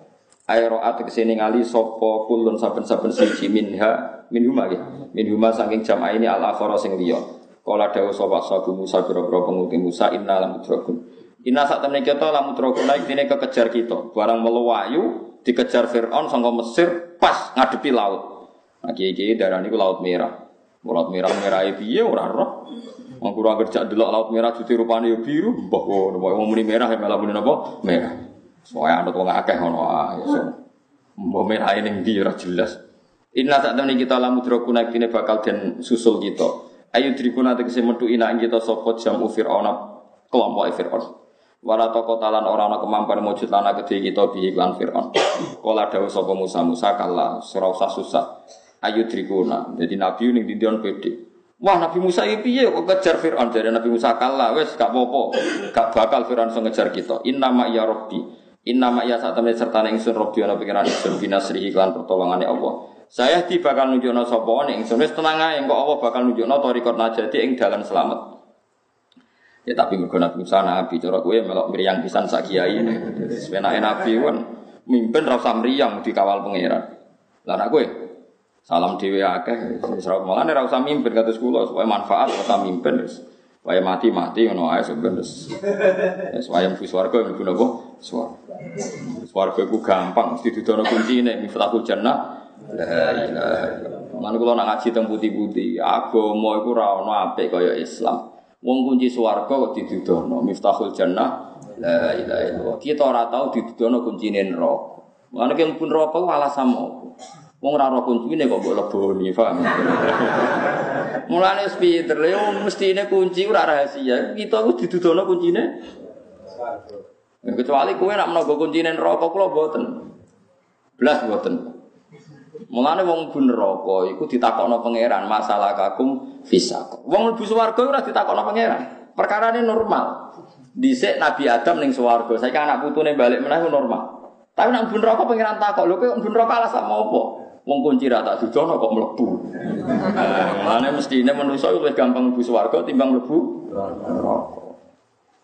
Aeroat ke sini ngali sopo kulun saben-saben siji minha minhuma ya. Minhuma saking jam ini al akhara sing liya. Kala dawuh sapa sabu Musa biro-biro penguti Musa inna lam mudrakun. Inna sak temene kita lam mudrakun naik dene kekejar kita. Barang meluwayu dikejar Firaun sangka Mesir pas ngadepi laut. Nah kiai-kiai darah niku laut merah. Laut merah merah piye ora roh. Wong kurang kerja delok laut merah cuti rupane yo biru, mbah mbah muni merah ya malah muni napa? Merah. Soalnya anut wong akeh ngono ae. Mbok merah ning ndi ora jelas. Inna sak temene kita lamu drokuna kene bakal den susul kita. Ayo drikuna tegese metu ina kita sapa jam Fir'aun kelompok Fir'aun. Wala toko talan ora ana kemampuan mujud lana gede kita bi iklan Fir'aun. Kala dawuh sapa Musa Musa kala ora usah susah. Ayo drikuna. Jadi nabi ning dindion pede. Wah Nabi Musa ini piye kok kejar Fir'aun Jadi Nabi Musa kalah wes gak popo Gak bakal Fir'aun so ngejar kita Inna ma ya Rabbi Inna ma ya saat temen serta ingsun Rabbi ana pikiran ingsun binasri iklan pertolongannya Allah Saya di bakal nunjukno sapa ning ingsun wis tenang ae engko Allah bakal nunjukno torikot najati ing dalan selamat Ya tapi mergo Nabi Musa nabi cara kowe melok mriyang pisan sak kiai ini. Sebenake nabi kan mimpin ra usah mriyang dikawal pangeran. Lah kowe salam dhewe akeh wis mulane ra usah mimpin kados kula supaya manfaat ora mimpin wis. Supaya mati-mati ngono ae sebenarnya. Wis wayang mlebu swarga mlebu napa? Swarga. Swarga iku gampang mesti didono kuncine miftahul jannah. La ilaha illallah. Lan kula nak ngaji teng putih-putih, agama iku ora ono apik kaya Islam. Wong kunci swarga kok didudono miftahul jannah la ilaha illallah. Kita ora tau didudono kuncine neraka. Mulane ki pun neraka alasan apa? Wong ora ora kuncine kok mbok leboni, paham? Mulane pinter lho mestine kunci ora rahasia. Kita ku didudono kuncine. Kecuali kowe nak menawa kuncine neraka kula mboten. Blas mboten. Mulane wong bu neraka iku ditakokno pangeran masalah kakum fisaq. Wong mlebu swarga ora ditakokno pangeran. Perkarane normal. Dhisik Nabi Adam ning swarga, saiki anak putune balik meneh normal. Tapi nak bu neraka pangeran takok, lho kowe bu neraka alasan apa? Wong kunci ra tak dudono kok mlebu. Mulane mestine manusa luwih gampang mlebu swarga timbang mlebu neraka.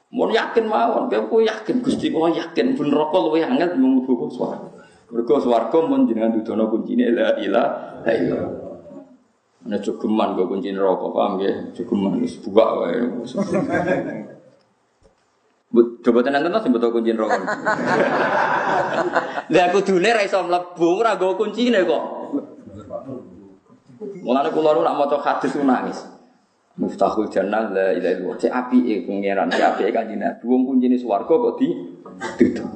Mun yakin mawon, kowe yakin Gusti kula yakin bu neraka luwih angel mlebu swarga. Mergo swarga mun jenengan dudono kuncine la ilaha illallah. Ana jogeman go kunci neraka, paham nggih? Jogeman wis buak wae. Coba tenan tenan sing betul kunci neraka. Lah aku dune ra iso mlebu, ora go kuncine kok. Mulane kula nak maca hadis nangis. Miftahul jannah la ilaha illallah. Cek apike pangeran, cek apike kanjeng Nabi. Wong kuncine swarga kok di duduk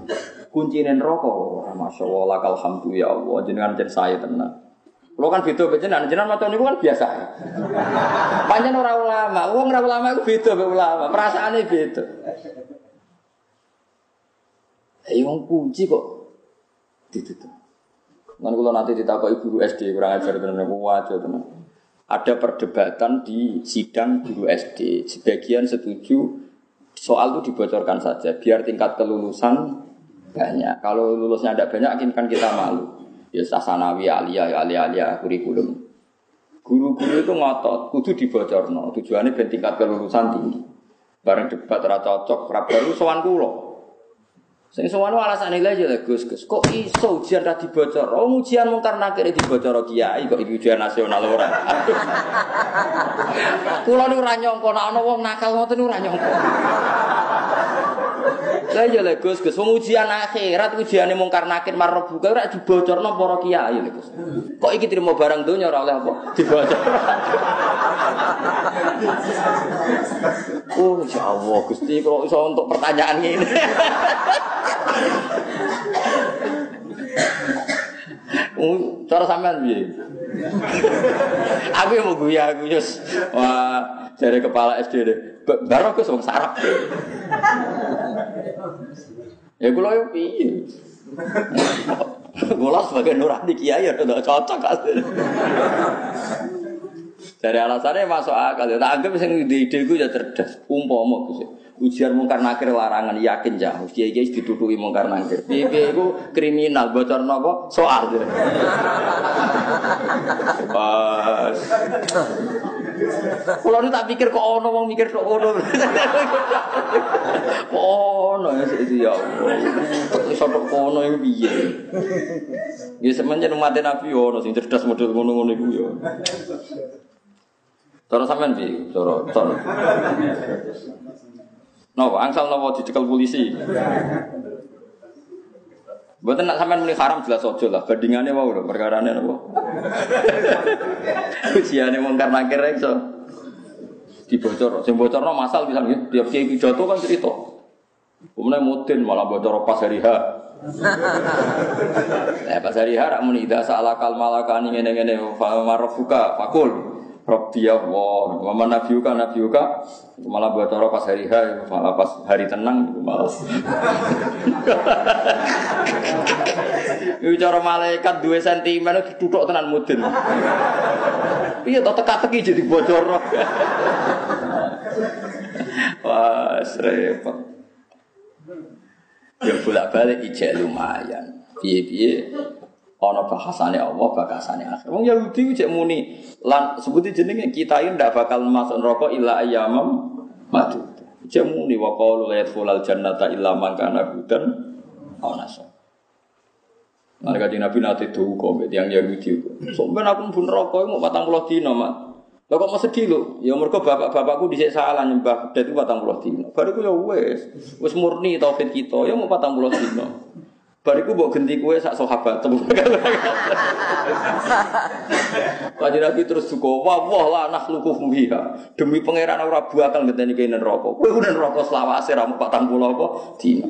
kuncine neraka. Masya Allah, lakal ya Allah, jenengan jen saya tenang. Kalau kan beda jenengan, jenengan maca niku kan biasa. Panjen ora ulama, wong ora ulama iku beda be ulama, perasaane beda. Wong kunci kok ditutup. Kan kula nanti ditakoki guru SD kurang ajar tenan aku wajo tenan. Ada perdebatan di sidang guru SD. Sebagian setuju soal itu dibocorkan saja biar tingkat kelulusan banyak. Kalau lulusnya tidak banyak, kan kita malu. Ya sasanawi alia, alia, alia, kurikulum. Guru-guru itu ngotot, kudu no. Tujuannya ben tingkat kelulusan tinggi. Bareng debat ra cocok, ra baru sowan. Sing sowan alasan nilai aja Gus Gus. Kok iso ujian ra dibocor? Oh ujian mungkar nakir dibocor kiai kok iki ujian nasional ora. [laughs] Kula niku ora nyangka nek ana wong nakal ngoten niku ora nyangka. Lah iya lho Gus, Gus wong ujian akhirat ujiane mungkar nakir marah buka ora dibocorno para kiai lho Gus. Kok iki trimo barang donya ora oleh apa? Dibocor. oh ya Allah Gusti kalau iso untuk pertanyaan ini. Oh, cara sampean piye? aku mau guya aku just wah dari kepala SD deh. Baru aku wong sarap. ya kula yo piye? Kula sebagai nurani kiai ya udah cocok asli. Dari alasannya masuk akal. Ya, tak anggap sing ide ide gue ya cerdas. Umpama Gus. Ujian mungkar nakir larangan yakin ya. Kiai kiai dituduhi mungkar nakir. Piye itu kriminal bocor nopo soal. Pas. Kalau tak pikir kok ono wong mikir kok ono. Ono ya sih ya. Iso kok ono iki piye? Ya semenjak umat Nabi ono sing cerdas model ngono-ngono iku ya. Cara sampean piye? Cara cara. Nopo angsal nopo dicekel polisi. Buat nak sampean muni haram jelas ojo lah. Bandingannya mau lho perkarane nopo. [laughs] Ujiane mungkar nakir iso dibocor. Sing bocorno masal bisa nggih. Tiap kiai pidato kan cerita. Kemudian mutin malah bocor pas hari H. [laughs] Pas hari H rak muni ida salah kal malakani ngene-ngene fa marofuka fakul. Rabbi ya Allah, wa man nabiyuka nabiyuka malah buat orang pas hari hari, malah pas hari tenang malah. [laughs] Iku cara malaikat dua sentimen ditutuk tenan mudin. Iya to teka-teki jadi bocor. [laughs] Wah, repot. Ya bolak-balik ijek lumayan. Piye-piye ana bahasane Allah, bahasane akhir. Wong Yahudi cek muni lan sebuti jenenge kita ini ndak bakal masuk neraka illa ayyamam madu. Cek muni wa qalu la yadkhulul jannata illa man kana hudan aw nasab. Nah, kaji Nabi nanti tuh kok yang Yahudi. Soalnya aku pun rokok mau patang puluh dino mat. Lo kok mau sedih lo? Ya mereka bapak-bapakku disek salah nyembah dan itu patang puluh dino. Bariku ya wes, wes murni tauhid kita. Ya mau patang puluh dino. Bariku bawa genti kue sak sahabat. Kaji Nabi terus suka wah wah lah anak luku fuhiha. Demi pangeran ora buakal ngenteni kene rokok. Kue udah rokok selawase patang puluh apa dino.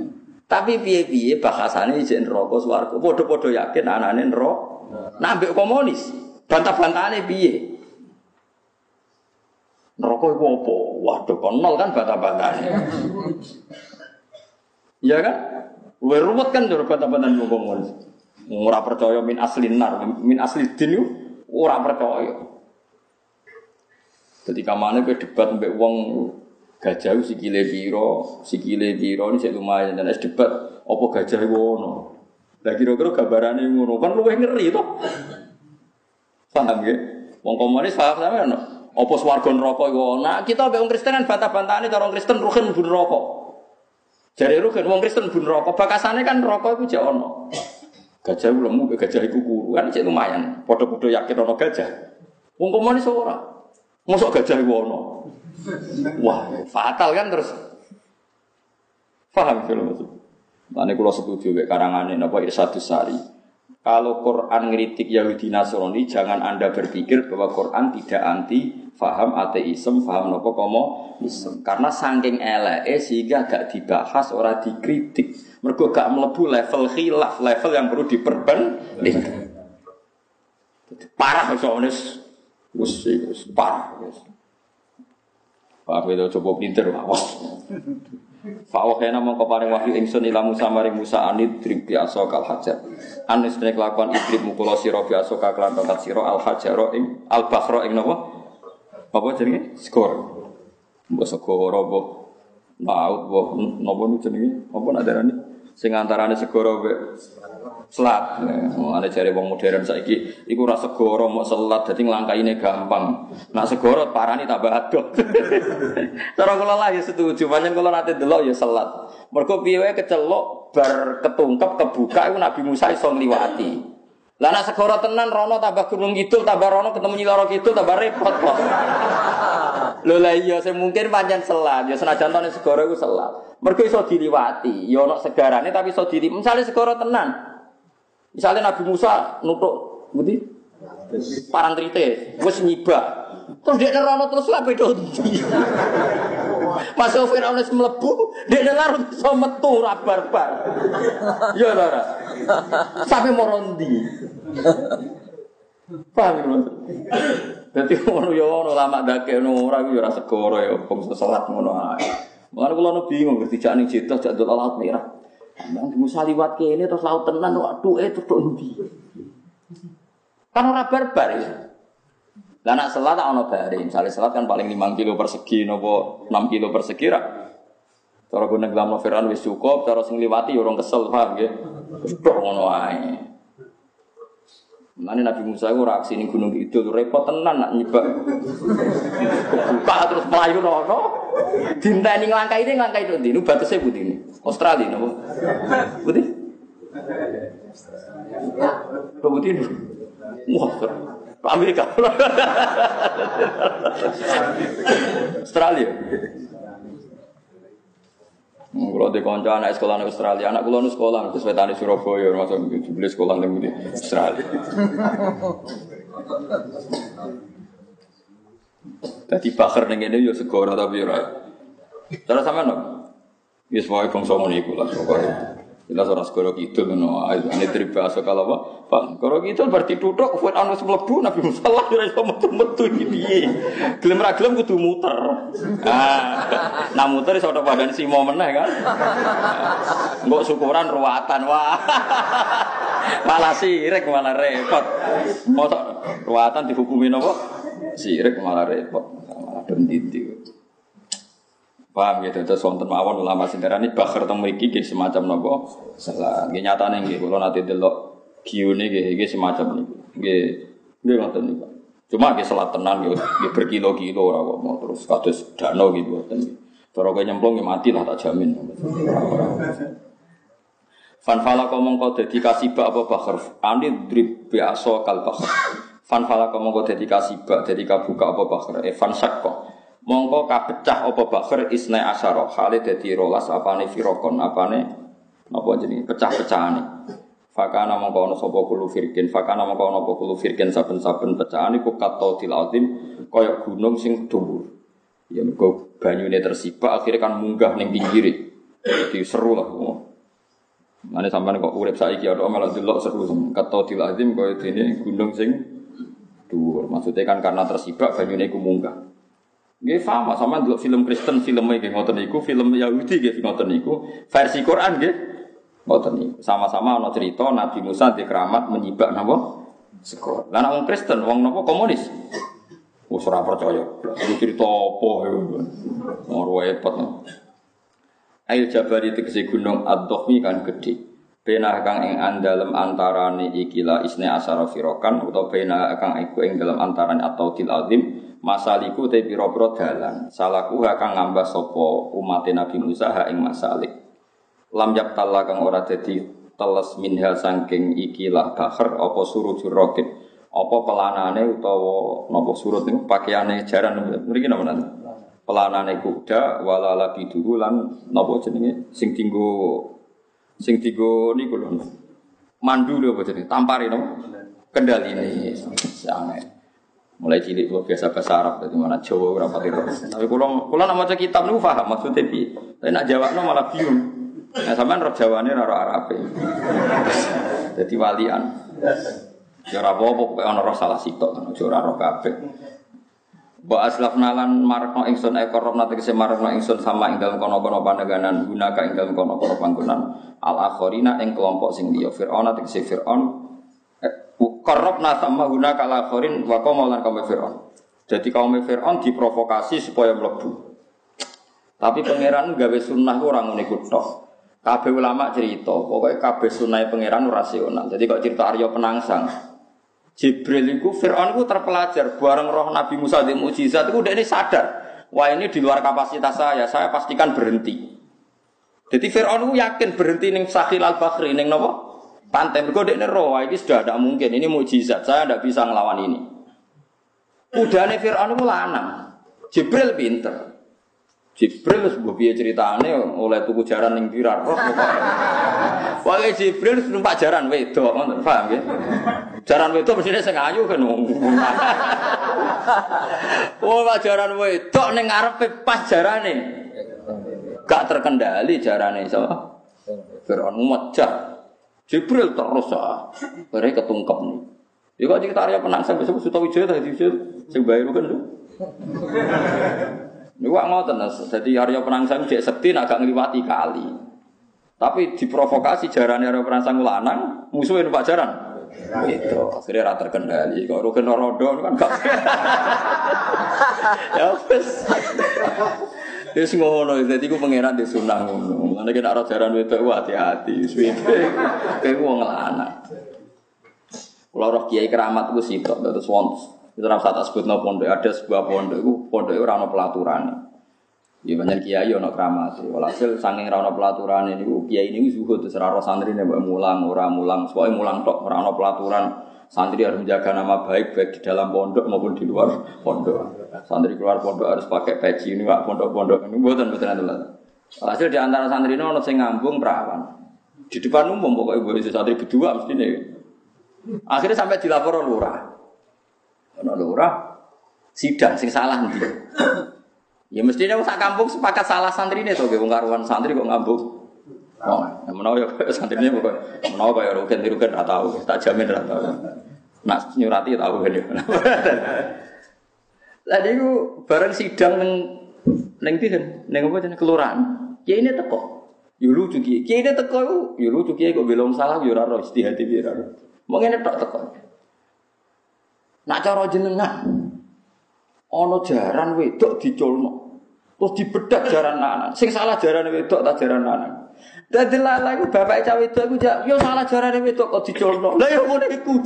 Tapi piye-piye bahasane ijen neraka swarga. Padha-padha yakin anane neraka. Nah, ambek komunis, bantah-bantahane piye? Neraka iku apa? Waduh, kon nol kan bantah-bantahane. Iya kan? Luwe ruwet kan jare bantah-bantahan wong komunis. Ora percaya min asli nar, min asli din ora percaya. Ketika mana gue debat mbek wong gajah sikile piro, sikile piro ini saya lumayan dan es debat apa gajah itu ono. Lah kira-kira gambarannya ngono kan luwih ngeri to. Paham ya? Wong komunis paham sampe ono. Apa swarga neraka iku Nah, kita mbek wong Kristen kan bantah-bantahane cara Kristen ruhin bun neraka. Jare ruhin wong Kristen bun neraka, bakasane kan neraka iku jek ono. Gajah lemu, gajah iku kuru kan cek lumayan. Padha-padha yakin ono gajah. Wong komunis ora. Mosok gajah iku ono. Wah, fatal kan terus. Paham kalau maksud? Mana kalau setuju kayak karangan ini apa Irsadus Sari. Kalau Quran ngeritik Yahudi Nasrani, jangan anda berpikir bahwa Quran tidak anti faham ateisme, faham nopo komunisme. Karena saking ele sehingga gak dibahas, orang dikritik. Mereka gak melebu level khilaf, level yang perlu diperbandingkan. Parah soalnya, wes parah. Pak itu coba pinter, awas. Fawah kena mongko paring wahyu ingsun ila Musa maring Musa anid drib biasa kal hajar. Anis nek lakon idrib mukula sira biasa kaklan tongkat sira al hajaro ing al bahro ing napa? Apa jenenge? Skor. Mbok segoro mbok laut mbok napa nu jenenge? Apa nak darani? Sing antarane segoro mbek selat. Ada cari wong modern saiki iku ora segoro mau selat dadi nglangkaine gampang. Nak segoro parani tambah adoh. [laughs] Cara kula lah ya setuju, pancen kula nate delok ya selat. Mergo piye wae kecelok bar ketungkep kebuka iku Nabi Musa iso ngliwati. Lah nak segoro tenan rono tambah gunung kidul tambah rono ketemu nyiloro kidul tambah repot kok. [laughs] Lho lah iya mungkin pancen selat, ya senajan tone segoro iku selat. Mergo iso diliwati, ya ono segarane tapi iso dili. Misale segoro tenan, Misalnya Nabi Musa nutuk budi parang trite, wes nyibak. Terus dia nerono terus lah beda Mas Sofir wis mlebu, dia larut iso metu ra barbar. Ya ora. Sampai morondi. Paham ya maksud? Dadi ngono ya ono lama dake ono ora ya ora segoro ya wong salat ngono ae. Mulane kula bingung ngerti jak ning Jeddah jak dol alat merah. Nang Musa liwat kene terus laut tenan waduh eh terus ndi. Kan ora barbar ya. Lah nak selat tak ono bare, misalnya selat kan paling 5 kilo persegi nopo 6 kilo persegi ra. Cara gue neglam noveran wis cukup, cara sing liwati ya orang kesel paham nggih. Tok ngono ae. Mana Nabi Musa itu reaksi ini gunung itu repot tenan nak nyebak. Kebuka terus melayu nono. Dinta ini ngelangkai ini ngelangkai itu ini batasnya putih ini. Australia nopo. Putih. Putih ini. Wah, Amerika. Australia. Kalau di konco anak sekolah di Australia, anak kulo nu sekolah terus wetane Surabaya, masuk beli sekolah di Australia. [laughs] Tadi bakar ning ini yo segoro tapi ora. Cara sama no. Wis wae bangsa ngono iku lah pokoke. Jelas orang segoro kidul ngono ae. Ane dribasa kalau apa? Pak, segoro kidul berarti tutuk kuwi ana wis mlebu Nabi Musa lah ora iso metu-metu iki piye. Gelem ra gelem kudu muter. Ah, nah muter iso ada badan simo meneh kan. Mbok syukuran ruwatan wah. malah sirik malah repot. Mosok ruwatan dihukumi napa? Sirik malah repot. Denditi. Paham gitu, terus wonten mawon ulama sindarani bakar teng mriki semacam napa? Salah. Nggih nyatane nggih kula nate delok giune nggih nggih semacam niku. Nggih nggih ngoten niku. Cuma nggih salat tenan nggih nggih berkilo-kilo ora kok mau terus kados dano gitu. Cara kaya nyemplung nggih mati lah tak jamin. Fan fala komong kau dadi kasibak apa bakar? Ani drib biasa kal bakar. Fan fala komong kau dadi kasibak dadi kabuka apa bakar? Eh fan sakko. Mongko kapecah apa bakher isna asyara. Hale dadi rolas apane firokon apane napa jenenge? Pecah-pecahane fakana mongko ana sapa kulo firkin fakana mongko ana apa kulo firkin saben-saben pecahan iku katodil azim kaya gunung sing dhuwur. Ya mergo banyune tersibak akhirnya kan munggah ning pinggire jadi seru lah Mana sampai kok urip saiki ada malah delok seru. Katodil azim kaya dene gunung sing dhuwur maksudnya kan karena tersibak banyune iku munggah Nggih sama sama dulu film Kristen filmnya nggih ngoten niku, film Yahudi nggih ngoten niku, versi Quran nggih ngoten niku. Sama-sama ana cerita Nabi Musa di keramat menyibak napa? Sekor. Lah wong Kristen, wong napa komunis? Wis ora percaya. Iku cerita apa ya? Ora repot. Ail Jabari tegese gunung Ad-Dohmi kan gede. Bena kang ing andalem antarane ikilah isne asara firokan utawa bena kang iku ing dalam antarane atau til azim masaliku te pira-pira dalan. Salaku kang ngambah sapa umat Nabi Musa ha ing masalik. Lam yaptalla kang ora dadi teles minha saking ikilah bahar apa surujur rokit apa pelanane utawa napa surut niku? Pakaiane jaran mriki napa nanti? Pelanane kuda wala labiduhu lan napa jenenge? Sing dinggo sing dinggo niku lho mandu lho apa jenenge tampari napa kendali sange Mulai cilik gua biasa bahasa Arab, dari mana Jawa berapa kira. Tapi kalau kalau nama cek kitab nih paham maksudnya bi. Tapi nak Jawa nih malah bingung. Nah sama roh Jawa nih roh Arab Jadi walian. Ya apa apa pokoknya roh salah sitok, ora roh. Wa aslaf nalan marakno ingsun ekor roh nanti kese marakno ingsun sama ing dalam kono-kono pandeganan guna ka ing dalam kono-kono panggonan al akhorina ing kelompok sing dia Fir'aun nanti kese Fir'aun Korup sama guna kalaforin wako maulan kaum Fir'aun. Jadi kaum Fir'aun diprovokasi supaya melebu. Tapi pangeran gawe sunnah orang unik tok. Kabeh ulama cerita, pokoknya kabeh sunnah pangeran rasional. Jadi kok cerita Arya penangsang, Jibril itu Fir'aun itu terpelajar bareng roh Nabi Musa di mujizat itu udah ini sadar. Wah ini di luar kapasitas saya, saya pastikan berhenti. Jadi Fir'aun itu yakin berhenti ning Sahil al-Bakhri ning nopo? Pantai mergo dekne roh ini sudah tidak mungkin. Ini mukjizat. Saya tidak bisa ngelawan ini. Udane Firaun itu lanang. Jibril pinter. Jibril sebuah biaya ceritane oleh tuku jaran ning birar roh [laughs] Wae Jibril numpak jaran wedok, paham ya? Jaran wedok mestine sing ayu kan. Oh, [laughs] jaran wedok ning ngarepe pas jarane. Gak terkendali jarane sapa? Firaun mecah. Jibril terus ah, mereka ketungkep nih. Ya kok kita area penang sampai sebut Suta Wijaya tadi Wijaya sing bayar kan tuh. Ini wak ngoten jadi area penang sampai cek sekti agak ngeliwati kali. Tapi diprovokasi jaran area penang sampai lanang musuhin pak jaran. Itu akhirnya rata terkendali. Kalau rukun rodo kan gak. [laughs] ya wes. Wis ngono, dadi ku pangeran di sunah ngono. Mulane kena ora jaran wedok hati-hati, suwe-suwe. Kayak wong lanang. Kula roh kiai keramat ku sitok terus wonten. Itu ora usah tak pondok, ada sebuah pondok iku pondok ora ono pelaturane. Ya banyak kiai ono keramat. Walhasil saking ora ono pelaturane niku kiai niku zuhud terus ora santrine mbok mulang, ora mulang, pokoke mulang tok ora ono pelaturan. Santri harus menjaga nama baik baik di dalam pondok maupun di luar pondok. Santri keluar pondok harus pakai peci ini pak pondok-pondok ini buatan buatan itu. Hasil di antara santri ini orang ngambung perawan. Di depan umum pokoknya ibu itu santri berdua mesti nih. Akhirnya sampai dilapor lurah. Ono lurah sidang sing salah nanti. Ya mestinya usah kampung sepakat salah santri ini tuh, wong karuan santri kok ngambung. Oh, menawa ya kaya santrine pokok menawa kaya rugen rugen ra tau, tak jamin ra tau. Nak nyurati tau kan ya. [laughs] Lah niku bareng sidang ning ndi kan? Ning apa jenenge kelurahan. Ya ini teko. Lucu ki. Ki ini teko iku yo lucu ki kok belum salah yo ora ro istihati piye ora. Mau ngene tok teko. Nak cara jenengan ana jaran wedok diculno. Terus dibedak jaran lanang. Sing salah jaran wedok ta jaran lanang. Dadi lala iku bapak cawe itu aku jak yo salah jarane wedok kok dicolno. Lah yo ngono iku.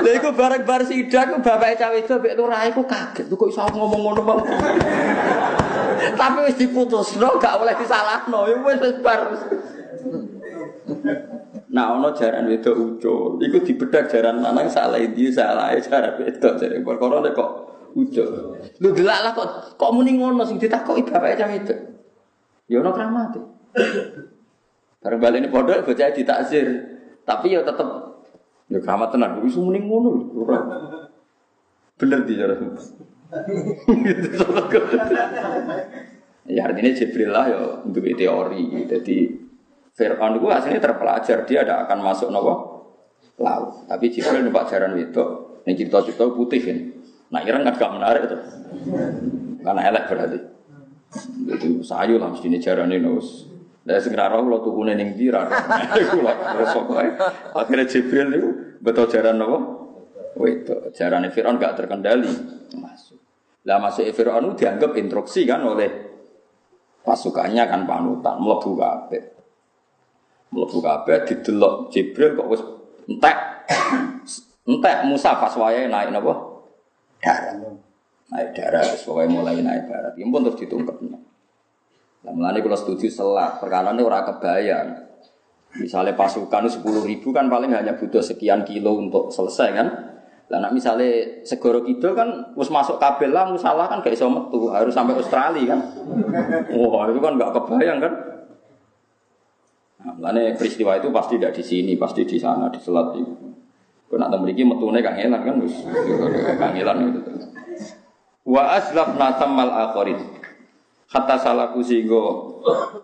Lah iku bareng-bar sidang bapak cawe itu mek lurah iku kaget kok iso ngomong ngono bang. Tapi wis diputusno gak oleh disalahno. Wis wis bar. Nah, ono jaran wedok ucul, iku dibedak jaran lanang salah iki salah jaran wedok jare perkara kok ucul. Lu delak lah kok kok muni ngono sing ditakoki bapake cah itu. Ya ono kramate. Bareng balik ini pondok bocah ditakzir. Tapi ya tetep ya keramat tenan. Wis muni ngono ora. Bener di cara. ya artinya Jibril lah ya untuk teori. Jadi Fir'aun itu aslinya terpelajar dia tidak akan masuk nopo laut. Tapi Jibril numpak jaran itu. Ini cerita-cerita putih kan. Nah Iran kan gak menarik itu. Karena elek berarti. Itu sayu lah mesti jarane nus. Lah sing ora roh lo tukune ning ndi ra. [laughs] Iku lho Akhirnya Jibril itu betul jaran napa? Wedok. Jarane Firaun gak terkendali. Masuk. Lah masuk Firaun dianggap instruksi kan oleh pasukannya kan panutan mlebu kabeh. Mlebu kabeh didelok Jibril kok wis entek. Entek Musa pas wayahe naik napa? darat. Naik darat, pokoknya mulai naik darat. Ini pun terus ditungkapnya. Nah, mulanya kalau setuju selat, perkara ini orang kebayang. Misalnya pasukan sepuluh ribu kan paling hanya butuh sekian kilo untuk selesai kan. Lah nak misalnya segoro kidul kan mus masuk kabel lah musalah kan gak iso metu, harus sampai Australia kan. Wah, itu kan gak kebayang kan. Nah, peristiwa itu pasti tidak di sini, pasti di sana, di selat itu. Kau nak memiliki metune kangelan kan, wis kangelan itu. Wa aslafna tamal akhirin. Hatta salaku sehingga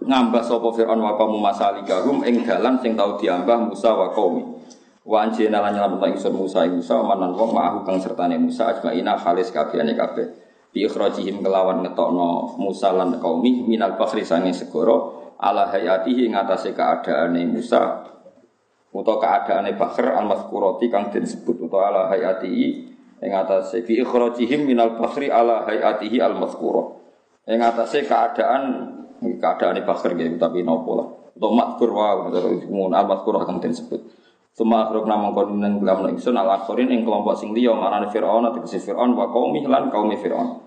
ngambah sapa Fir'aun wa kaum masalikahum ing dalan sing tau diambah Musa wa qaumi. Wa anjena lan nyelamet ingsun Musa ing Musa manan wong ma'ahu kang sertane Musa ajmaina khalis kabehane kabeh. Bi ikhrajihim kelawan ngetokno Musa lan qaumi minal bakhri sange segoro ala hayatihi ing atase keadaane Musa utawa keadaane Bakar al-mazkurati kang disebut utawa ala hayatihi ing atase fi ikhrajihim minal bakhri ala hayatihi al-mazkura. Ing atase keadaan keadaane Bakar gitu tapi nopo lah. Utawa mazkur wa mun al-mazkura kang disebut. Suma akhrok nama kon nang lam ingsun al akhirin ing kelompok sing liya marane Firaun atau Firaun wa qaumi lan kaum Firaun.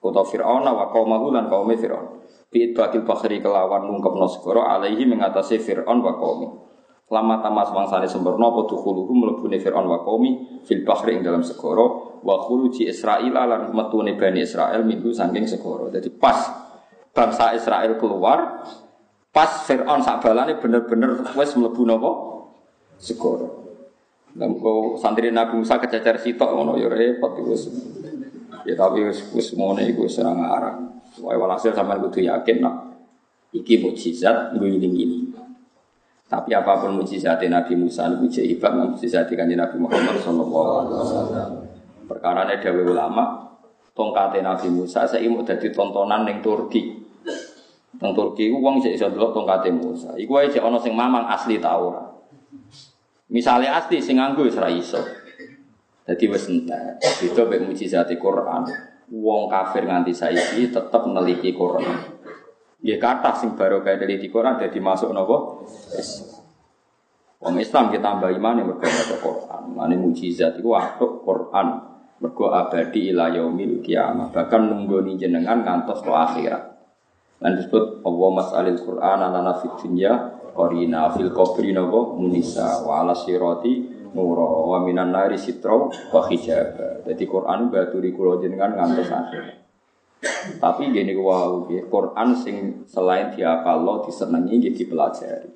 Utawa Firaun wa qaumahu lan kaum Firaun. Fi bakil bakhri kelawan nungkepno segara alaihi mengatasi Firaun wa qaumi. Lama tamas mangsane sempurna apa dukhuluhu mlebune Firaun wa qaumi fil bahri ing dalam segara wa khuruji Israil lan metune Bani Israel minggu saking segara. Jadi pas bangsa Israel keluar, pas Firaun sak balane bener-bener wis mlebu napa? Segara. Lah kok santri Nabi Musa kececer sitok ngono ya repot wis. Ya tapi wis wis ngono iku wis ora Wae walhasil sampean kudu yakin nak iki mukjizat nggo ini tapi apa pun mujizat Nabi Musa itu jahibah, mujizat kan Nabi Muhammad Sallallahu Alaihi Wasallam. Perkara ini dawe ulama, tongkat Nabi Musa saya mau jadi tontonan neng Turki. Neng Turki, uang bisa dulu tongkat Musa. Iku aja ono sing mamang asli tau Misalnya asli sing nganggo wis iso. Jadi wis entek. Mujizat Quran. Wong kafir nganti saiki tetep neliti Quran. Ya kata sing baru kayak di Quran jadi masuk nopo. Wong Islam kita tambah iman yang berkata Quran. Mana mujizat itu waktu Quran mergo abadi ila yaumil kiamah. Bahkan nunggoni jenengan ngantos ke akhirat. Dan disebut Allah mas'alil Quran ala fid dunya qarina fil nopo munisa wa ala nuro wa minan nari sitro wa hijab. Jadi Quran baturi kula jenengan ngantos akhirat. Tapi gini wow, Quran sing selain diapalo disenangi gitu dipelajari.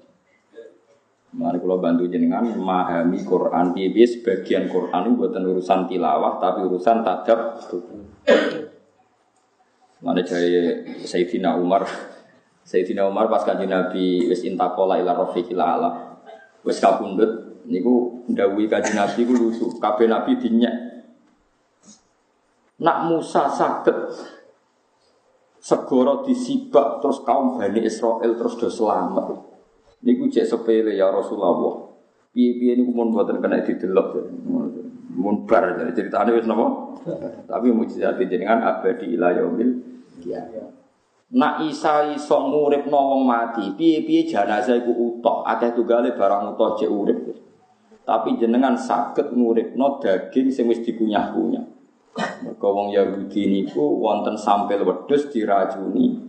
Mari kalau bantu jenengan memahami Quran piye sebagian Quran itu buatan urusan tilawah tapi urusan tadab. Mana jaya Sayyidina Umar Sayyidina Umar pas kanjeng Nabi wis intakola ila rafiqil ala wis niku ndawuhi kanjeng Nabi ku lusu kabeh nabi dinyek Nak Musa sakit segoro disibak terus kaum Bani Israel terus do selamat. Niku cek sepele ya Rasulullah. Piye-piye niku mun mboten kena didelok. Mun bar jadi ceritane wis napa? Tapi mujizat jenengan abadi ila yaumil Nak Isa iso nguripno wong mati, piye-piye jenazah iku utuh, akeh tunggale barang utuh cek urip. Tapi jenengan saged nguripno daging sing wis dikunyah-kunyah. Mergo wong Yahudi niku wonten sampel wedhus diracuni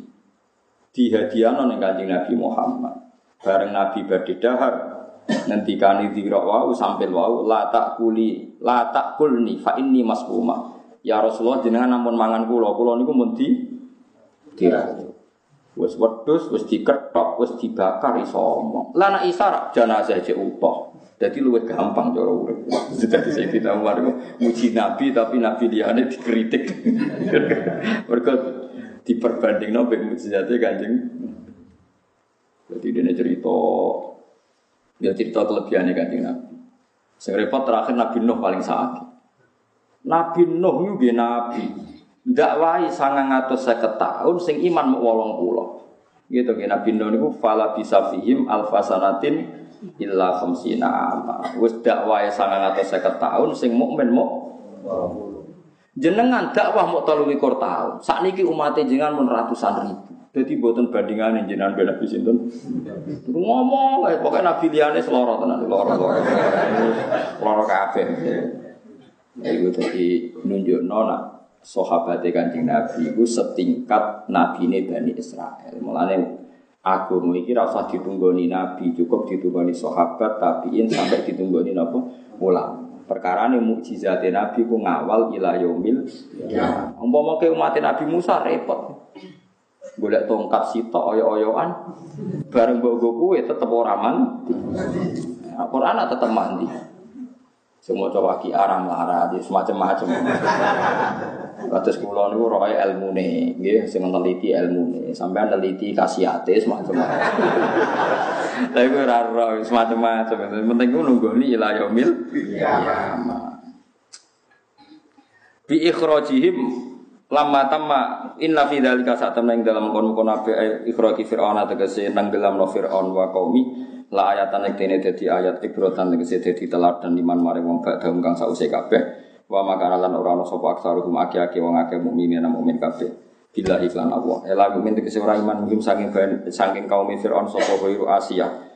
dihadiahno ning Kanjeng Nabi Muhammad. Bareng Nabi badhe dahar ngendikani dira wau sampel wau la tak kuli la kulni fa inni masbuma. Ya Rasulullah jenengan namun mangan kula, kula niku mun di diracuni. Wis wedhus, wis diketok, wis dibakar iso omong. Lah nek isa jenazah cek utuh. Jadi luwih gampang cara urip. Jadi saya tidak Umar muji Nabi tapi Nabi liyane dikritik. [laughs] Mereka diperbandingno mek mujizate Kanjeng. Jadi dia cerita dia cerita kelebihannya Kanjeng Nabi. Sing repot terakhir Nabi Nuh paling sakit. Nabi Nuh dia Nabi. Dakwai sangat ngatus seket tahun, sing iman mau wolong pulau. Gitu, Nabi Nuh itu fala bisa fihim alfasanatin illa khamsina ama. Wis dakwahe 950 tahun sing mukmin muk Jenengan dakwah mau telu likur tahun. Saat niki umat jenengan mun ratusan ribu. Jadi buatan bandingan jenengan beda Nabi sinten. Ngomong kayak pokoknya Nabi liane seloro tenan, seloro. Ya itu jadi nunjuk nona sahabat kanjeng Nabi itu setingkat Nabi ini Bani Israel. Mulane Aku iki ora usah ditunggoni nabi, cukup ditunggoni sahabat, tabiin sampai ditunggoni napa ulama. Perkara ini mukjizat Nabi ku ngawal ila yaumil ya. Umpama ke umat Nabi Musa repot. Golek tongkat sitok oyo-oyoan bareng mbok kuwe tetep ora mandi. Nah, Quran tetep mandi. Semua coba ki aram di semacam-macam. Kados kula niku roe ilmune, nggih sing neliti ilmune. Sampeyan neliti kasiate semacam. Tapi gue ora ora semacam-macam. Penting ku nunggoni ila yaumil kiamah. Bi ikhrajihim lama tamma inna fi dzalika saat temen dalam kon-kon ape ikhraji fir'aun tegese nang dalam no fir'aun wa qaumi La ayatan dene dadi ayat ibrotan tegese dadi teladan liman maring wong badhe kang sause kabeh. Wa makana lan ora ana sapa aksaruhum aki-aki wong akeh mukminin mukmin kabeh. Bila iklan Allah. Ela mukmin tegese ora iman mungkin saking saking kaum Firaun sapa wiru Asia.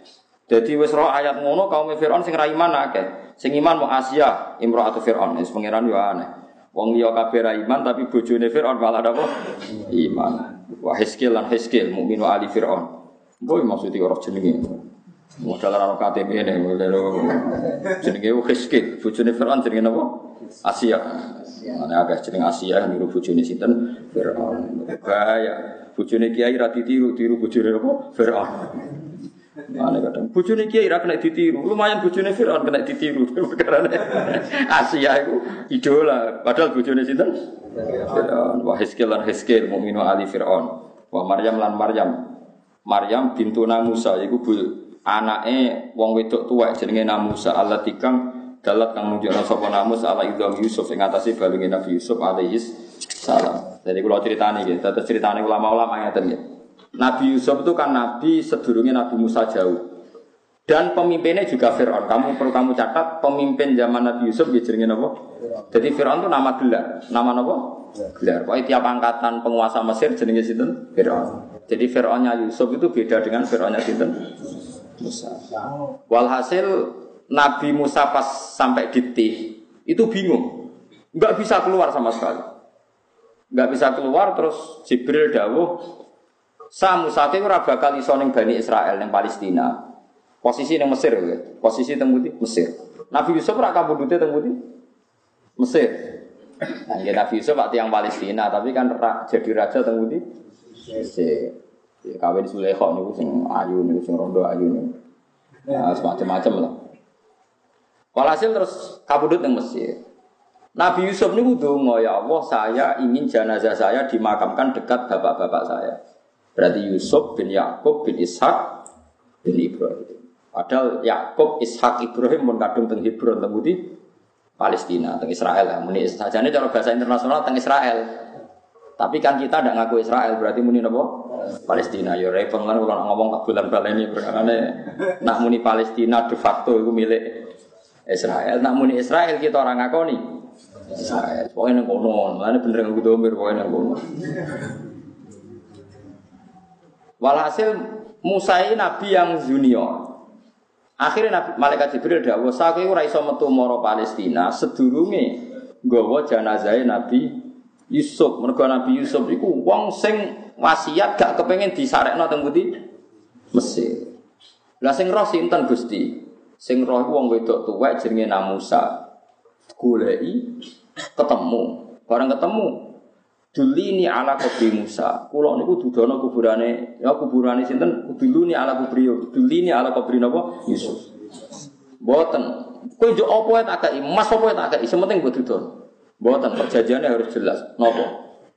Jadi wis roh ayat ngono kaum Firaun sing ra iman akeh. Sing iman mau Asia, imro'atu Firaun. Wis pangeran yo aneh. Wong liya kabeh ra iman tapi bojone Firaun malah apa? Iman. Wa Hiskil lan Hiskil mukmin wa ali Firaun. Boy maksudnya orang jenenge. Modal ora KTP ini, modal jenenge Hiskil, bojone Firaun jenenge napa? Asia. Ana agak jeneng Asia niru bojone sinten? Firaun. Bahaya. Bojone kiai ra ditiru, tiru bojone apa? Firaun. Mana kadang bojone kiai ra kena ditiru, lumayan bojone Firaun kena ditiru. [laughs] Karena Asia itu idola, padahal bojone sinten? Firaun. Wa Hiskil lan Hiskil mukminu ali Firaun. Wa Maryam lan Maryam. Maryam bintu Musa iku bu anake wong wedok tuwek jenenge Namusa Allah tikang dalat kang nunjukno sapa Namus ala idham Yusuf ing atase balunge Nabi Yusuf alaihi salam. Jadi kalau ceritanya gitu, terus ceritanya ulama-ulama yang tadi. Nabi Yusuf itu kan nabi sedurunge Nabi Musa jauh. Dan pemimpinnya juga Fir'aun. Kamu perlu kamu catat pemimpin zaman Nabi Yusuf ya jenenge apa? Jadi Fir'aun itu nama gelar. Nama apa? Gelar. Pokoknya tiap angkatan penguasa Mesir jenenge sinten? Fir'aun. Jadi Fir'aunnya Yusuf itu beda dengan Fir'aunnya sinten? Musa. Walhasil Nabi Musa pas sampai di Tih itu bingung, nggak bisa keluar sama sekali, nggak bisa keluar terus Jibril dawuh, sa Musa itu ora bakal iso ning Bani Israel ning Palestina. Posisi ning Mesir ya, posisi teng Mesir. Nabi Yusuf ora kabudute teng Mesir. Nah, ya Nabi Yusuf pak tiang Palestina, tapi kan jadi raja teng Mesir. Ya, kawin Sulekho niku sing ayu niku sing rondo ayu niku. Nah, semacam-macam lah. Walhasil terus kabudut yang Mesir. Nabi Yusuf ini donga ya Allah saya ingin jenazah saya dimakamkan dekat bapak-bapak saya. Berarti Yusuf bin Yakub bin Ishak bin Ibrahim. Padahal Yakub, Ishak, Ibrahim pun kadung teng Hebron teng Palestina, teng Israel. Muni sajane cara bahasa internasional teng Israel. Tapi kan kita tidak ngaku Israel, berarti muni apa? Palestina. Ya repot kan kalau ngomong tak bulan baleni berkane nak muni Palestina de facto itu milik Israel. Nak muni Israel kita orang ngakoni. Israel. Pokoknya nang kono, mana bener nggak domir pokoknya nang kono. Walhasil Musa ini nabi yang junior. Akhirnya Nabi Malaikat Jibril dawuh, "Saku ora iso metu mara Palestina sedurunge nggawa jenazah Nabi Yusuf. Mergo Nabi Yusuf iku wong sing wasiat gak kepengin disarekno teng pundi? Mesir. Lah sing roh sinten Gusti? Sing roh wong wedok tuwek jenenge Namusa goleki ketemu. Barang ketemu dulini ala kubri Musa. Kulo niku dudono kuburane ya kuburane sinten? Duluni ala kubri dulini ala kubri napa? Yusuf. Mboten. Kowe njuk apa tak kei, emas apa tak kei, sementing mbok dudon. Mboten perjanjiannya harus jelas. Napa?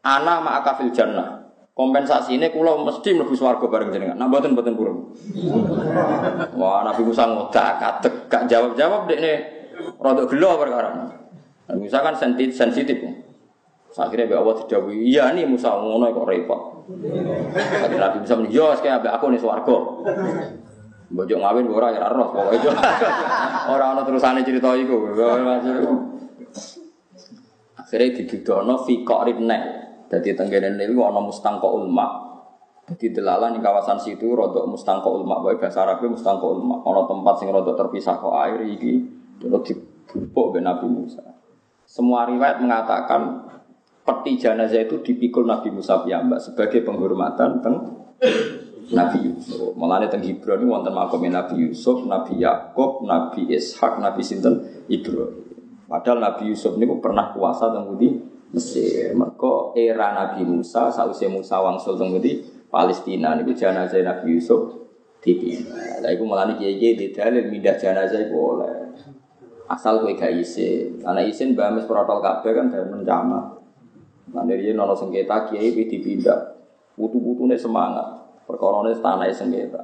Ana ma'aka jannah. Kompensasi ini kulo mesti mlebu swarga bareng jenengan. Nah mboten mboten purun. Wah, Nabi Musa ngodak katek gak jawab-jawab dekne rodok gelo perkara. Nah, Musa kan sensitif. sensitif. Akhirnya Mbak Allah tidak iya nih Musa ngono kok repot. Kata Nabi Musa muni, "Yo, kayak ambek aku nih swarga." Bojo ngawin ora ya roh pokoke. [laughs] Ora ana terusane cerita iku. Akhirnya didudono fi qa'rin nek. Dadi tenggene niku ana mustangqa ulma. Dadi delalah ning kawasan situ rodok mustangqa ulma, wae bahasa Arab mustangqa ulma. Ana tempat sing rodok terpisah kok air iki terus dibupuk be Nabi Musa. Semua riwayat mengatakan peti jenazah itu dipikul Nabi Musa piyambak sebagai penghormatan teng Nabi Yusuf. Mulane teng ini wonten makam Nabi Yusuf, Nabi Yakub, Nabi Ishak, Nabi sinten Ibrahim. Padahal Nabi Yusuf ini pernah kuasa teng di Mesir. Mereka era Nabi Musa, sausé Musa wangsul teng di Palestina niku jenazah Nabi Yusuf dipindah. Lah iku mulane kiye-kiye di dalil mindah jenazah iku oleh asal kowe gak isin. Karena isin bamis protol kabeh kan dari mencama. Nah dari ini nono sengketa kiai pi dipindah. Putu-putune semangat. Perkorone tanah sengketa.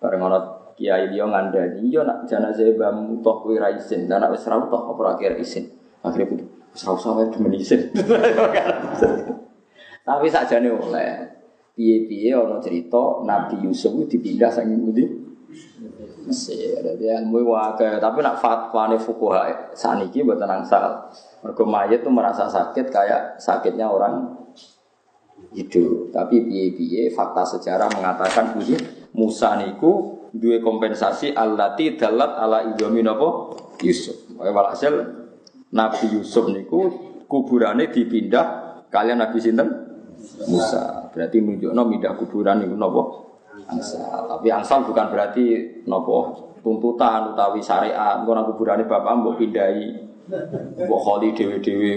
Bareng ono kiai dia ngandani, iya nak jenazah bam toh kowe ra isin. Dan nak wis toh apa isin. Akhirnya putu. Wis ra usah wae demen isin. [laughs] Tapi sakjane oleh. Piye-piye ono cerita Nabi Yusuf dipindah saking pundi? Mesir. Jadi ilmu wae tapi nak fatwa nih fukuha saniki buat angsal. Mergo mayit tuh merasa sakit kayak sakitnya orang hidup. Tapi piye-piye fakta sejarah mengatakan Musa niku dua kompensasi allati dalat ala idomi napa Yusuf. Walhasil Nabi Yusuf niku kuburannya dipindah kalian Nabi sinten Musa. Berarti menunjukno pindah kuburan niku napa angsal. Tapi angsal bukan berarti nopo tuntutan utawi syariat. Nang kuburane bapak mbok pindahi. Mbok kholi dhewe-dhewe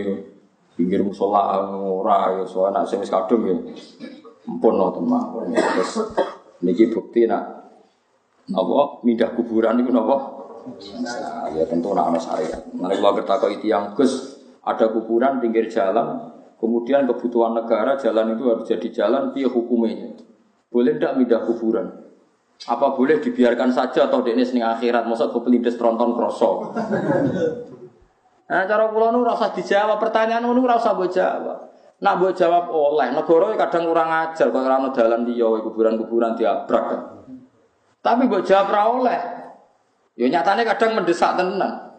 pinggir musola ora ya soal nak sing wis kadung ya. Ampun no teman. Niki bukti nak napa mindah kuburan niku napa? Nah, ya tentu nak ana syariat. Nek kula kertakok yang Gus ada kuburan pinggir jalan, kemudian kebutuhan negara jalan itu harus jadi jalan, piye hukumnya? Boleh tidak mindah kuburan? Apa boleh dibiarkan saja atau ini seneng akhirat? Masa kepelindes tronton kroso? Nah, cara pulau nu rasa dijawab pertanyaan nu rasa buat jawab. Nak buat jawab oleh negara kadang kurang ajar kalau orang dalan dia kuburan-kuburan diabrak. Tapi buat jawab ra oleh. Ya nyatanya kadang mendesak tenan.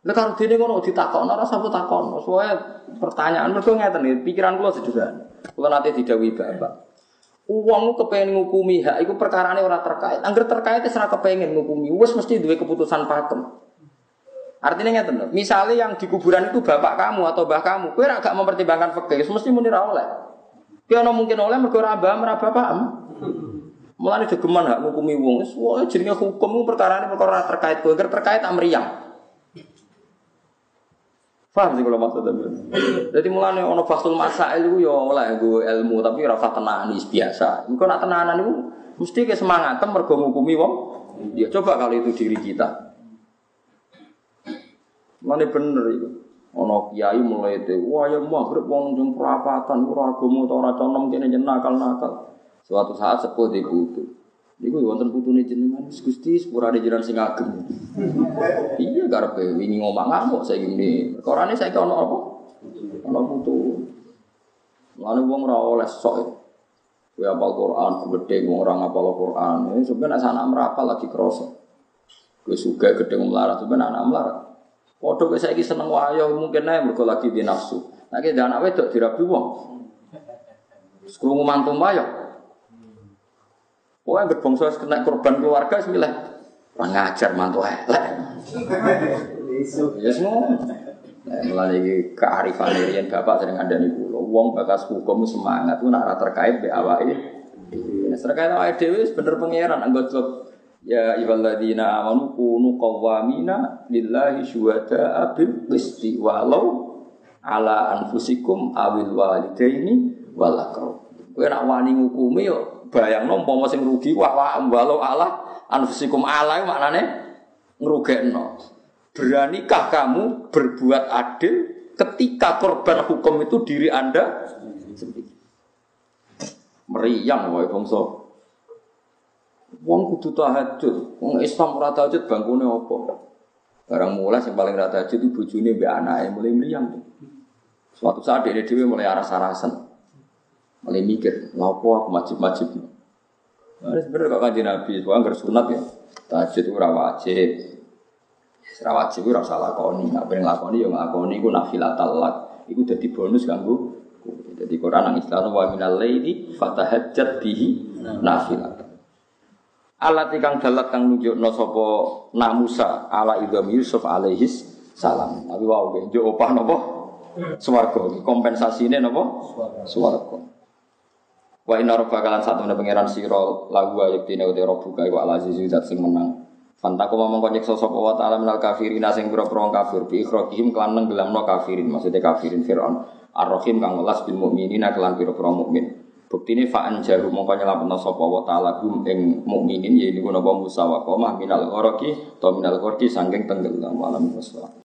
Lha karo dene ngono ditakokno ora usah takokno. Soale pertanyaan mergo ngeten pikiran kula sederhana. Kula nate didhawuhi Bapak. Uang kepengen ngukumi hak, itu perkara ini orang terkait. Angger terkait itu serah kepengen ngukumi, wes mesti dua keputusan pakem. Artinya nggak Misalnya yang di kuburan itu bapak kamu atau bah kamu, kue agak mempertimbangkan fakir, mesti munir oleh. No mungkin oleh mergo abah meraba paham. Mulane geman hak ngukumi wong, wah jadinya hukum perkara ini perkara terkait, kue terkait amriang. Paham sih kalau maksudnya. Jadi mulane ono fasul masail itu ya oleh gue ilmu tapi rasa tenanan biasa. Engko nak tenanan itu mesti ke semangat mergo ngukumi wong. Ya coba kalau itu diri kita. Mana bener itu. Ono kiai mulai itu, wah ya maghrib wong jeng perapatan, ora agama ta ora conom kene jen nakal-nakal. Suatu saat sepuh di putu. Niku wonten putune jenengan Gus Gusti sepurane jenengan sing agem. iya karepe wingi ngomong ngamuk saya gini. Perkarane saiki ono apa? Ono putu. Lalu wong ora oleh sok. Kowe apal Quran, gede wong ora ngapal Quran. Ini sebenarnya anak merapal lagi kroso. Kowe suka gede melarat, sebenarnya anak melarat. Padha kowe saiki seneng wayo mungkin ae mergo lagi di nafsu. Nek nah, anak wedok dirabi wong. Sekrungu mantu wayo. Pokoknya berbangsa kena korban keluarga sembilan. Pengajar mantu elek. Ya semua. Nah, melalui kearifan dirian bapak sering ada nih pulau. Wong bakas hukum semangat itu nak terkait be awal ini. Terkait awal dewi bener pangeran anggota Ya iballadzina amanu kunu qawwamina lillahi syuhada bil qisti walau ala anfusikum awil walidaini wal aqrab. Kowe nak wani ngukumi yo bayangno umpama sing rugi wah walau ala anfusikum ala maknane ngrugekno. Beranikah kamu berbuat adil ketika korban hukum itu diri Anda sendiri? Meriang wae bangsa Wong kudu tahajud. Wong Islam ora tahajud bangkune apa? Barang mulai yang paling rata tahajud itu bojone mbek anake mulai mriyang. Suatu saat dia dhewe mulai aras-arasan. Mulai mikir, lapo aku wajib-wajib. Nah, sebenarnya kok kanjeng Nabi, soalnya nggak sunat ya. Tahajud itu wajib. Ora wajib ora salah lakoni, nak pengen lakoni ya nglakoni iku nafilatal lak. Iku dadi bonus kanggo jadi Quran nang Islam wa minal laili fatahajjat bihi nafilat. Alat ikang dalat kang nunjukno sapa Nak Musa ala idham Yusuf alaihis salam. Tapi wow, njuk opah napa? Swarga. Kompensasine napa? Swarga. Wa inna rabbaka lan satu pangeran sira lagu ayat dina uti rabbuka wa al aziz zat sing menang. Fantaku ngomong konyek sosok wa ta'ala minal kafirin sing pira-pira kafir bi ikhrajihim kelan nenggelamno kafirin maksudnya kafirin Firaun. Ar-Rahim kang welas bil mukminina kelan pira-pira mukmin. Bukti ini fa'an jaru mongko nyelametno sapa wa ta'ala gum ing mukminin yaiku napa Musa wa qomah minal ghorqi to minal ghorqi saking tenggelam malam wassalam.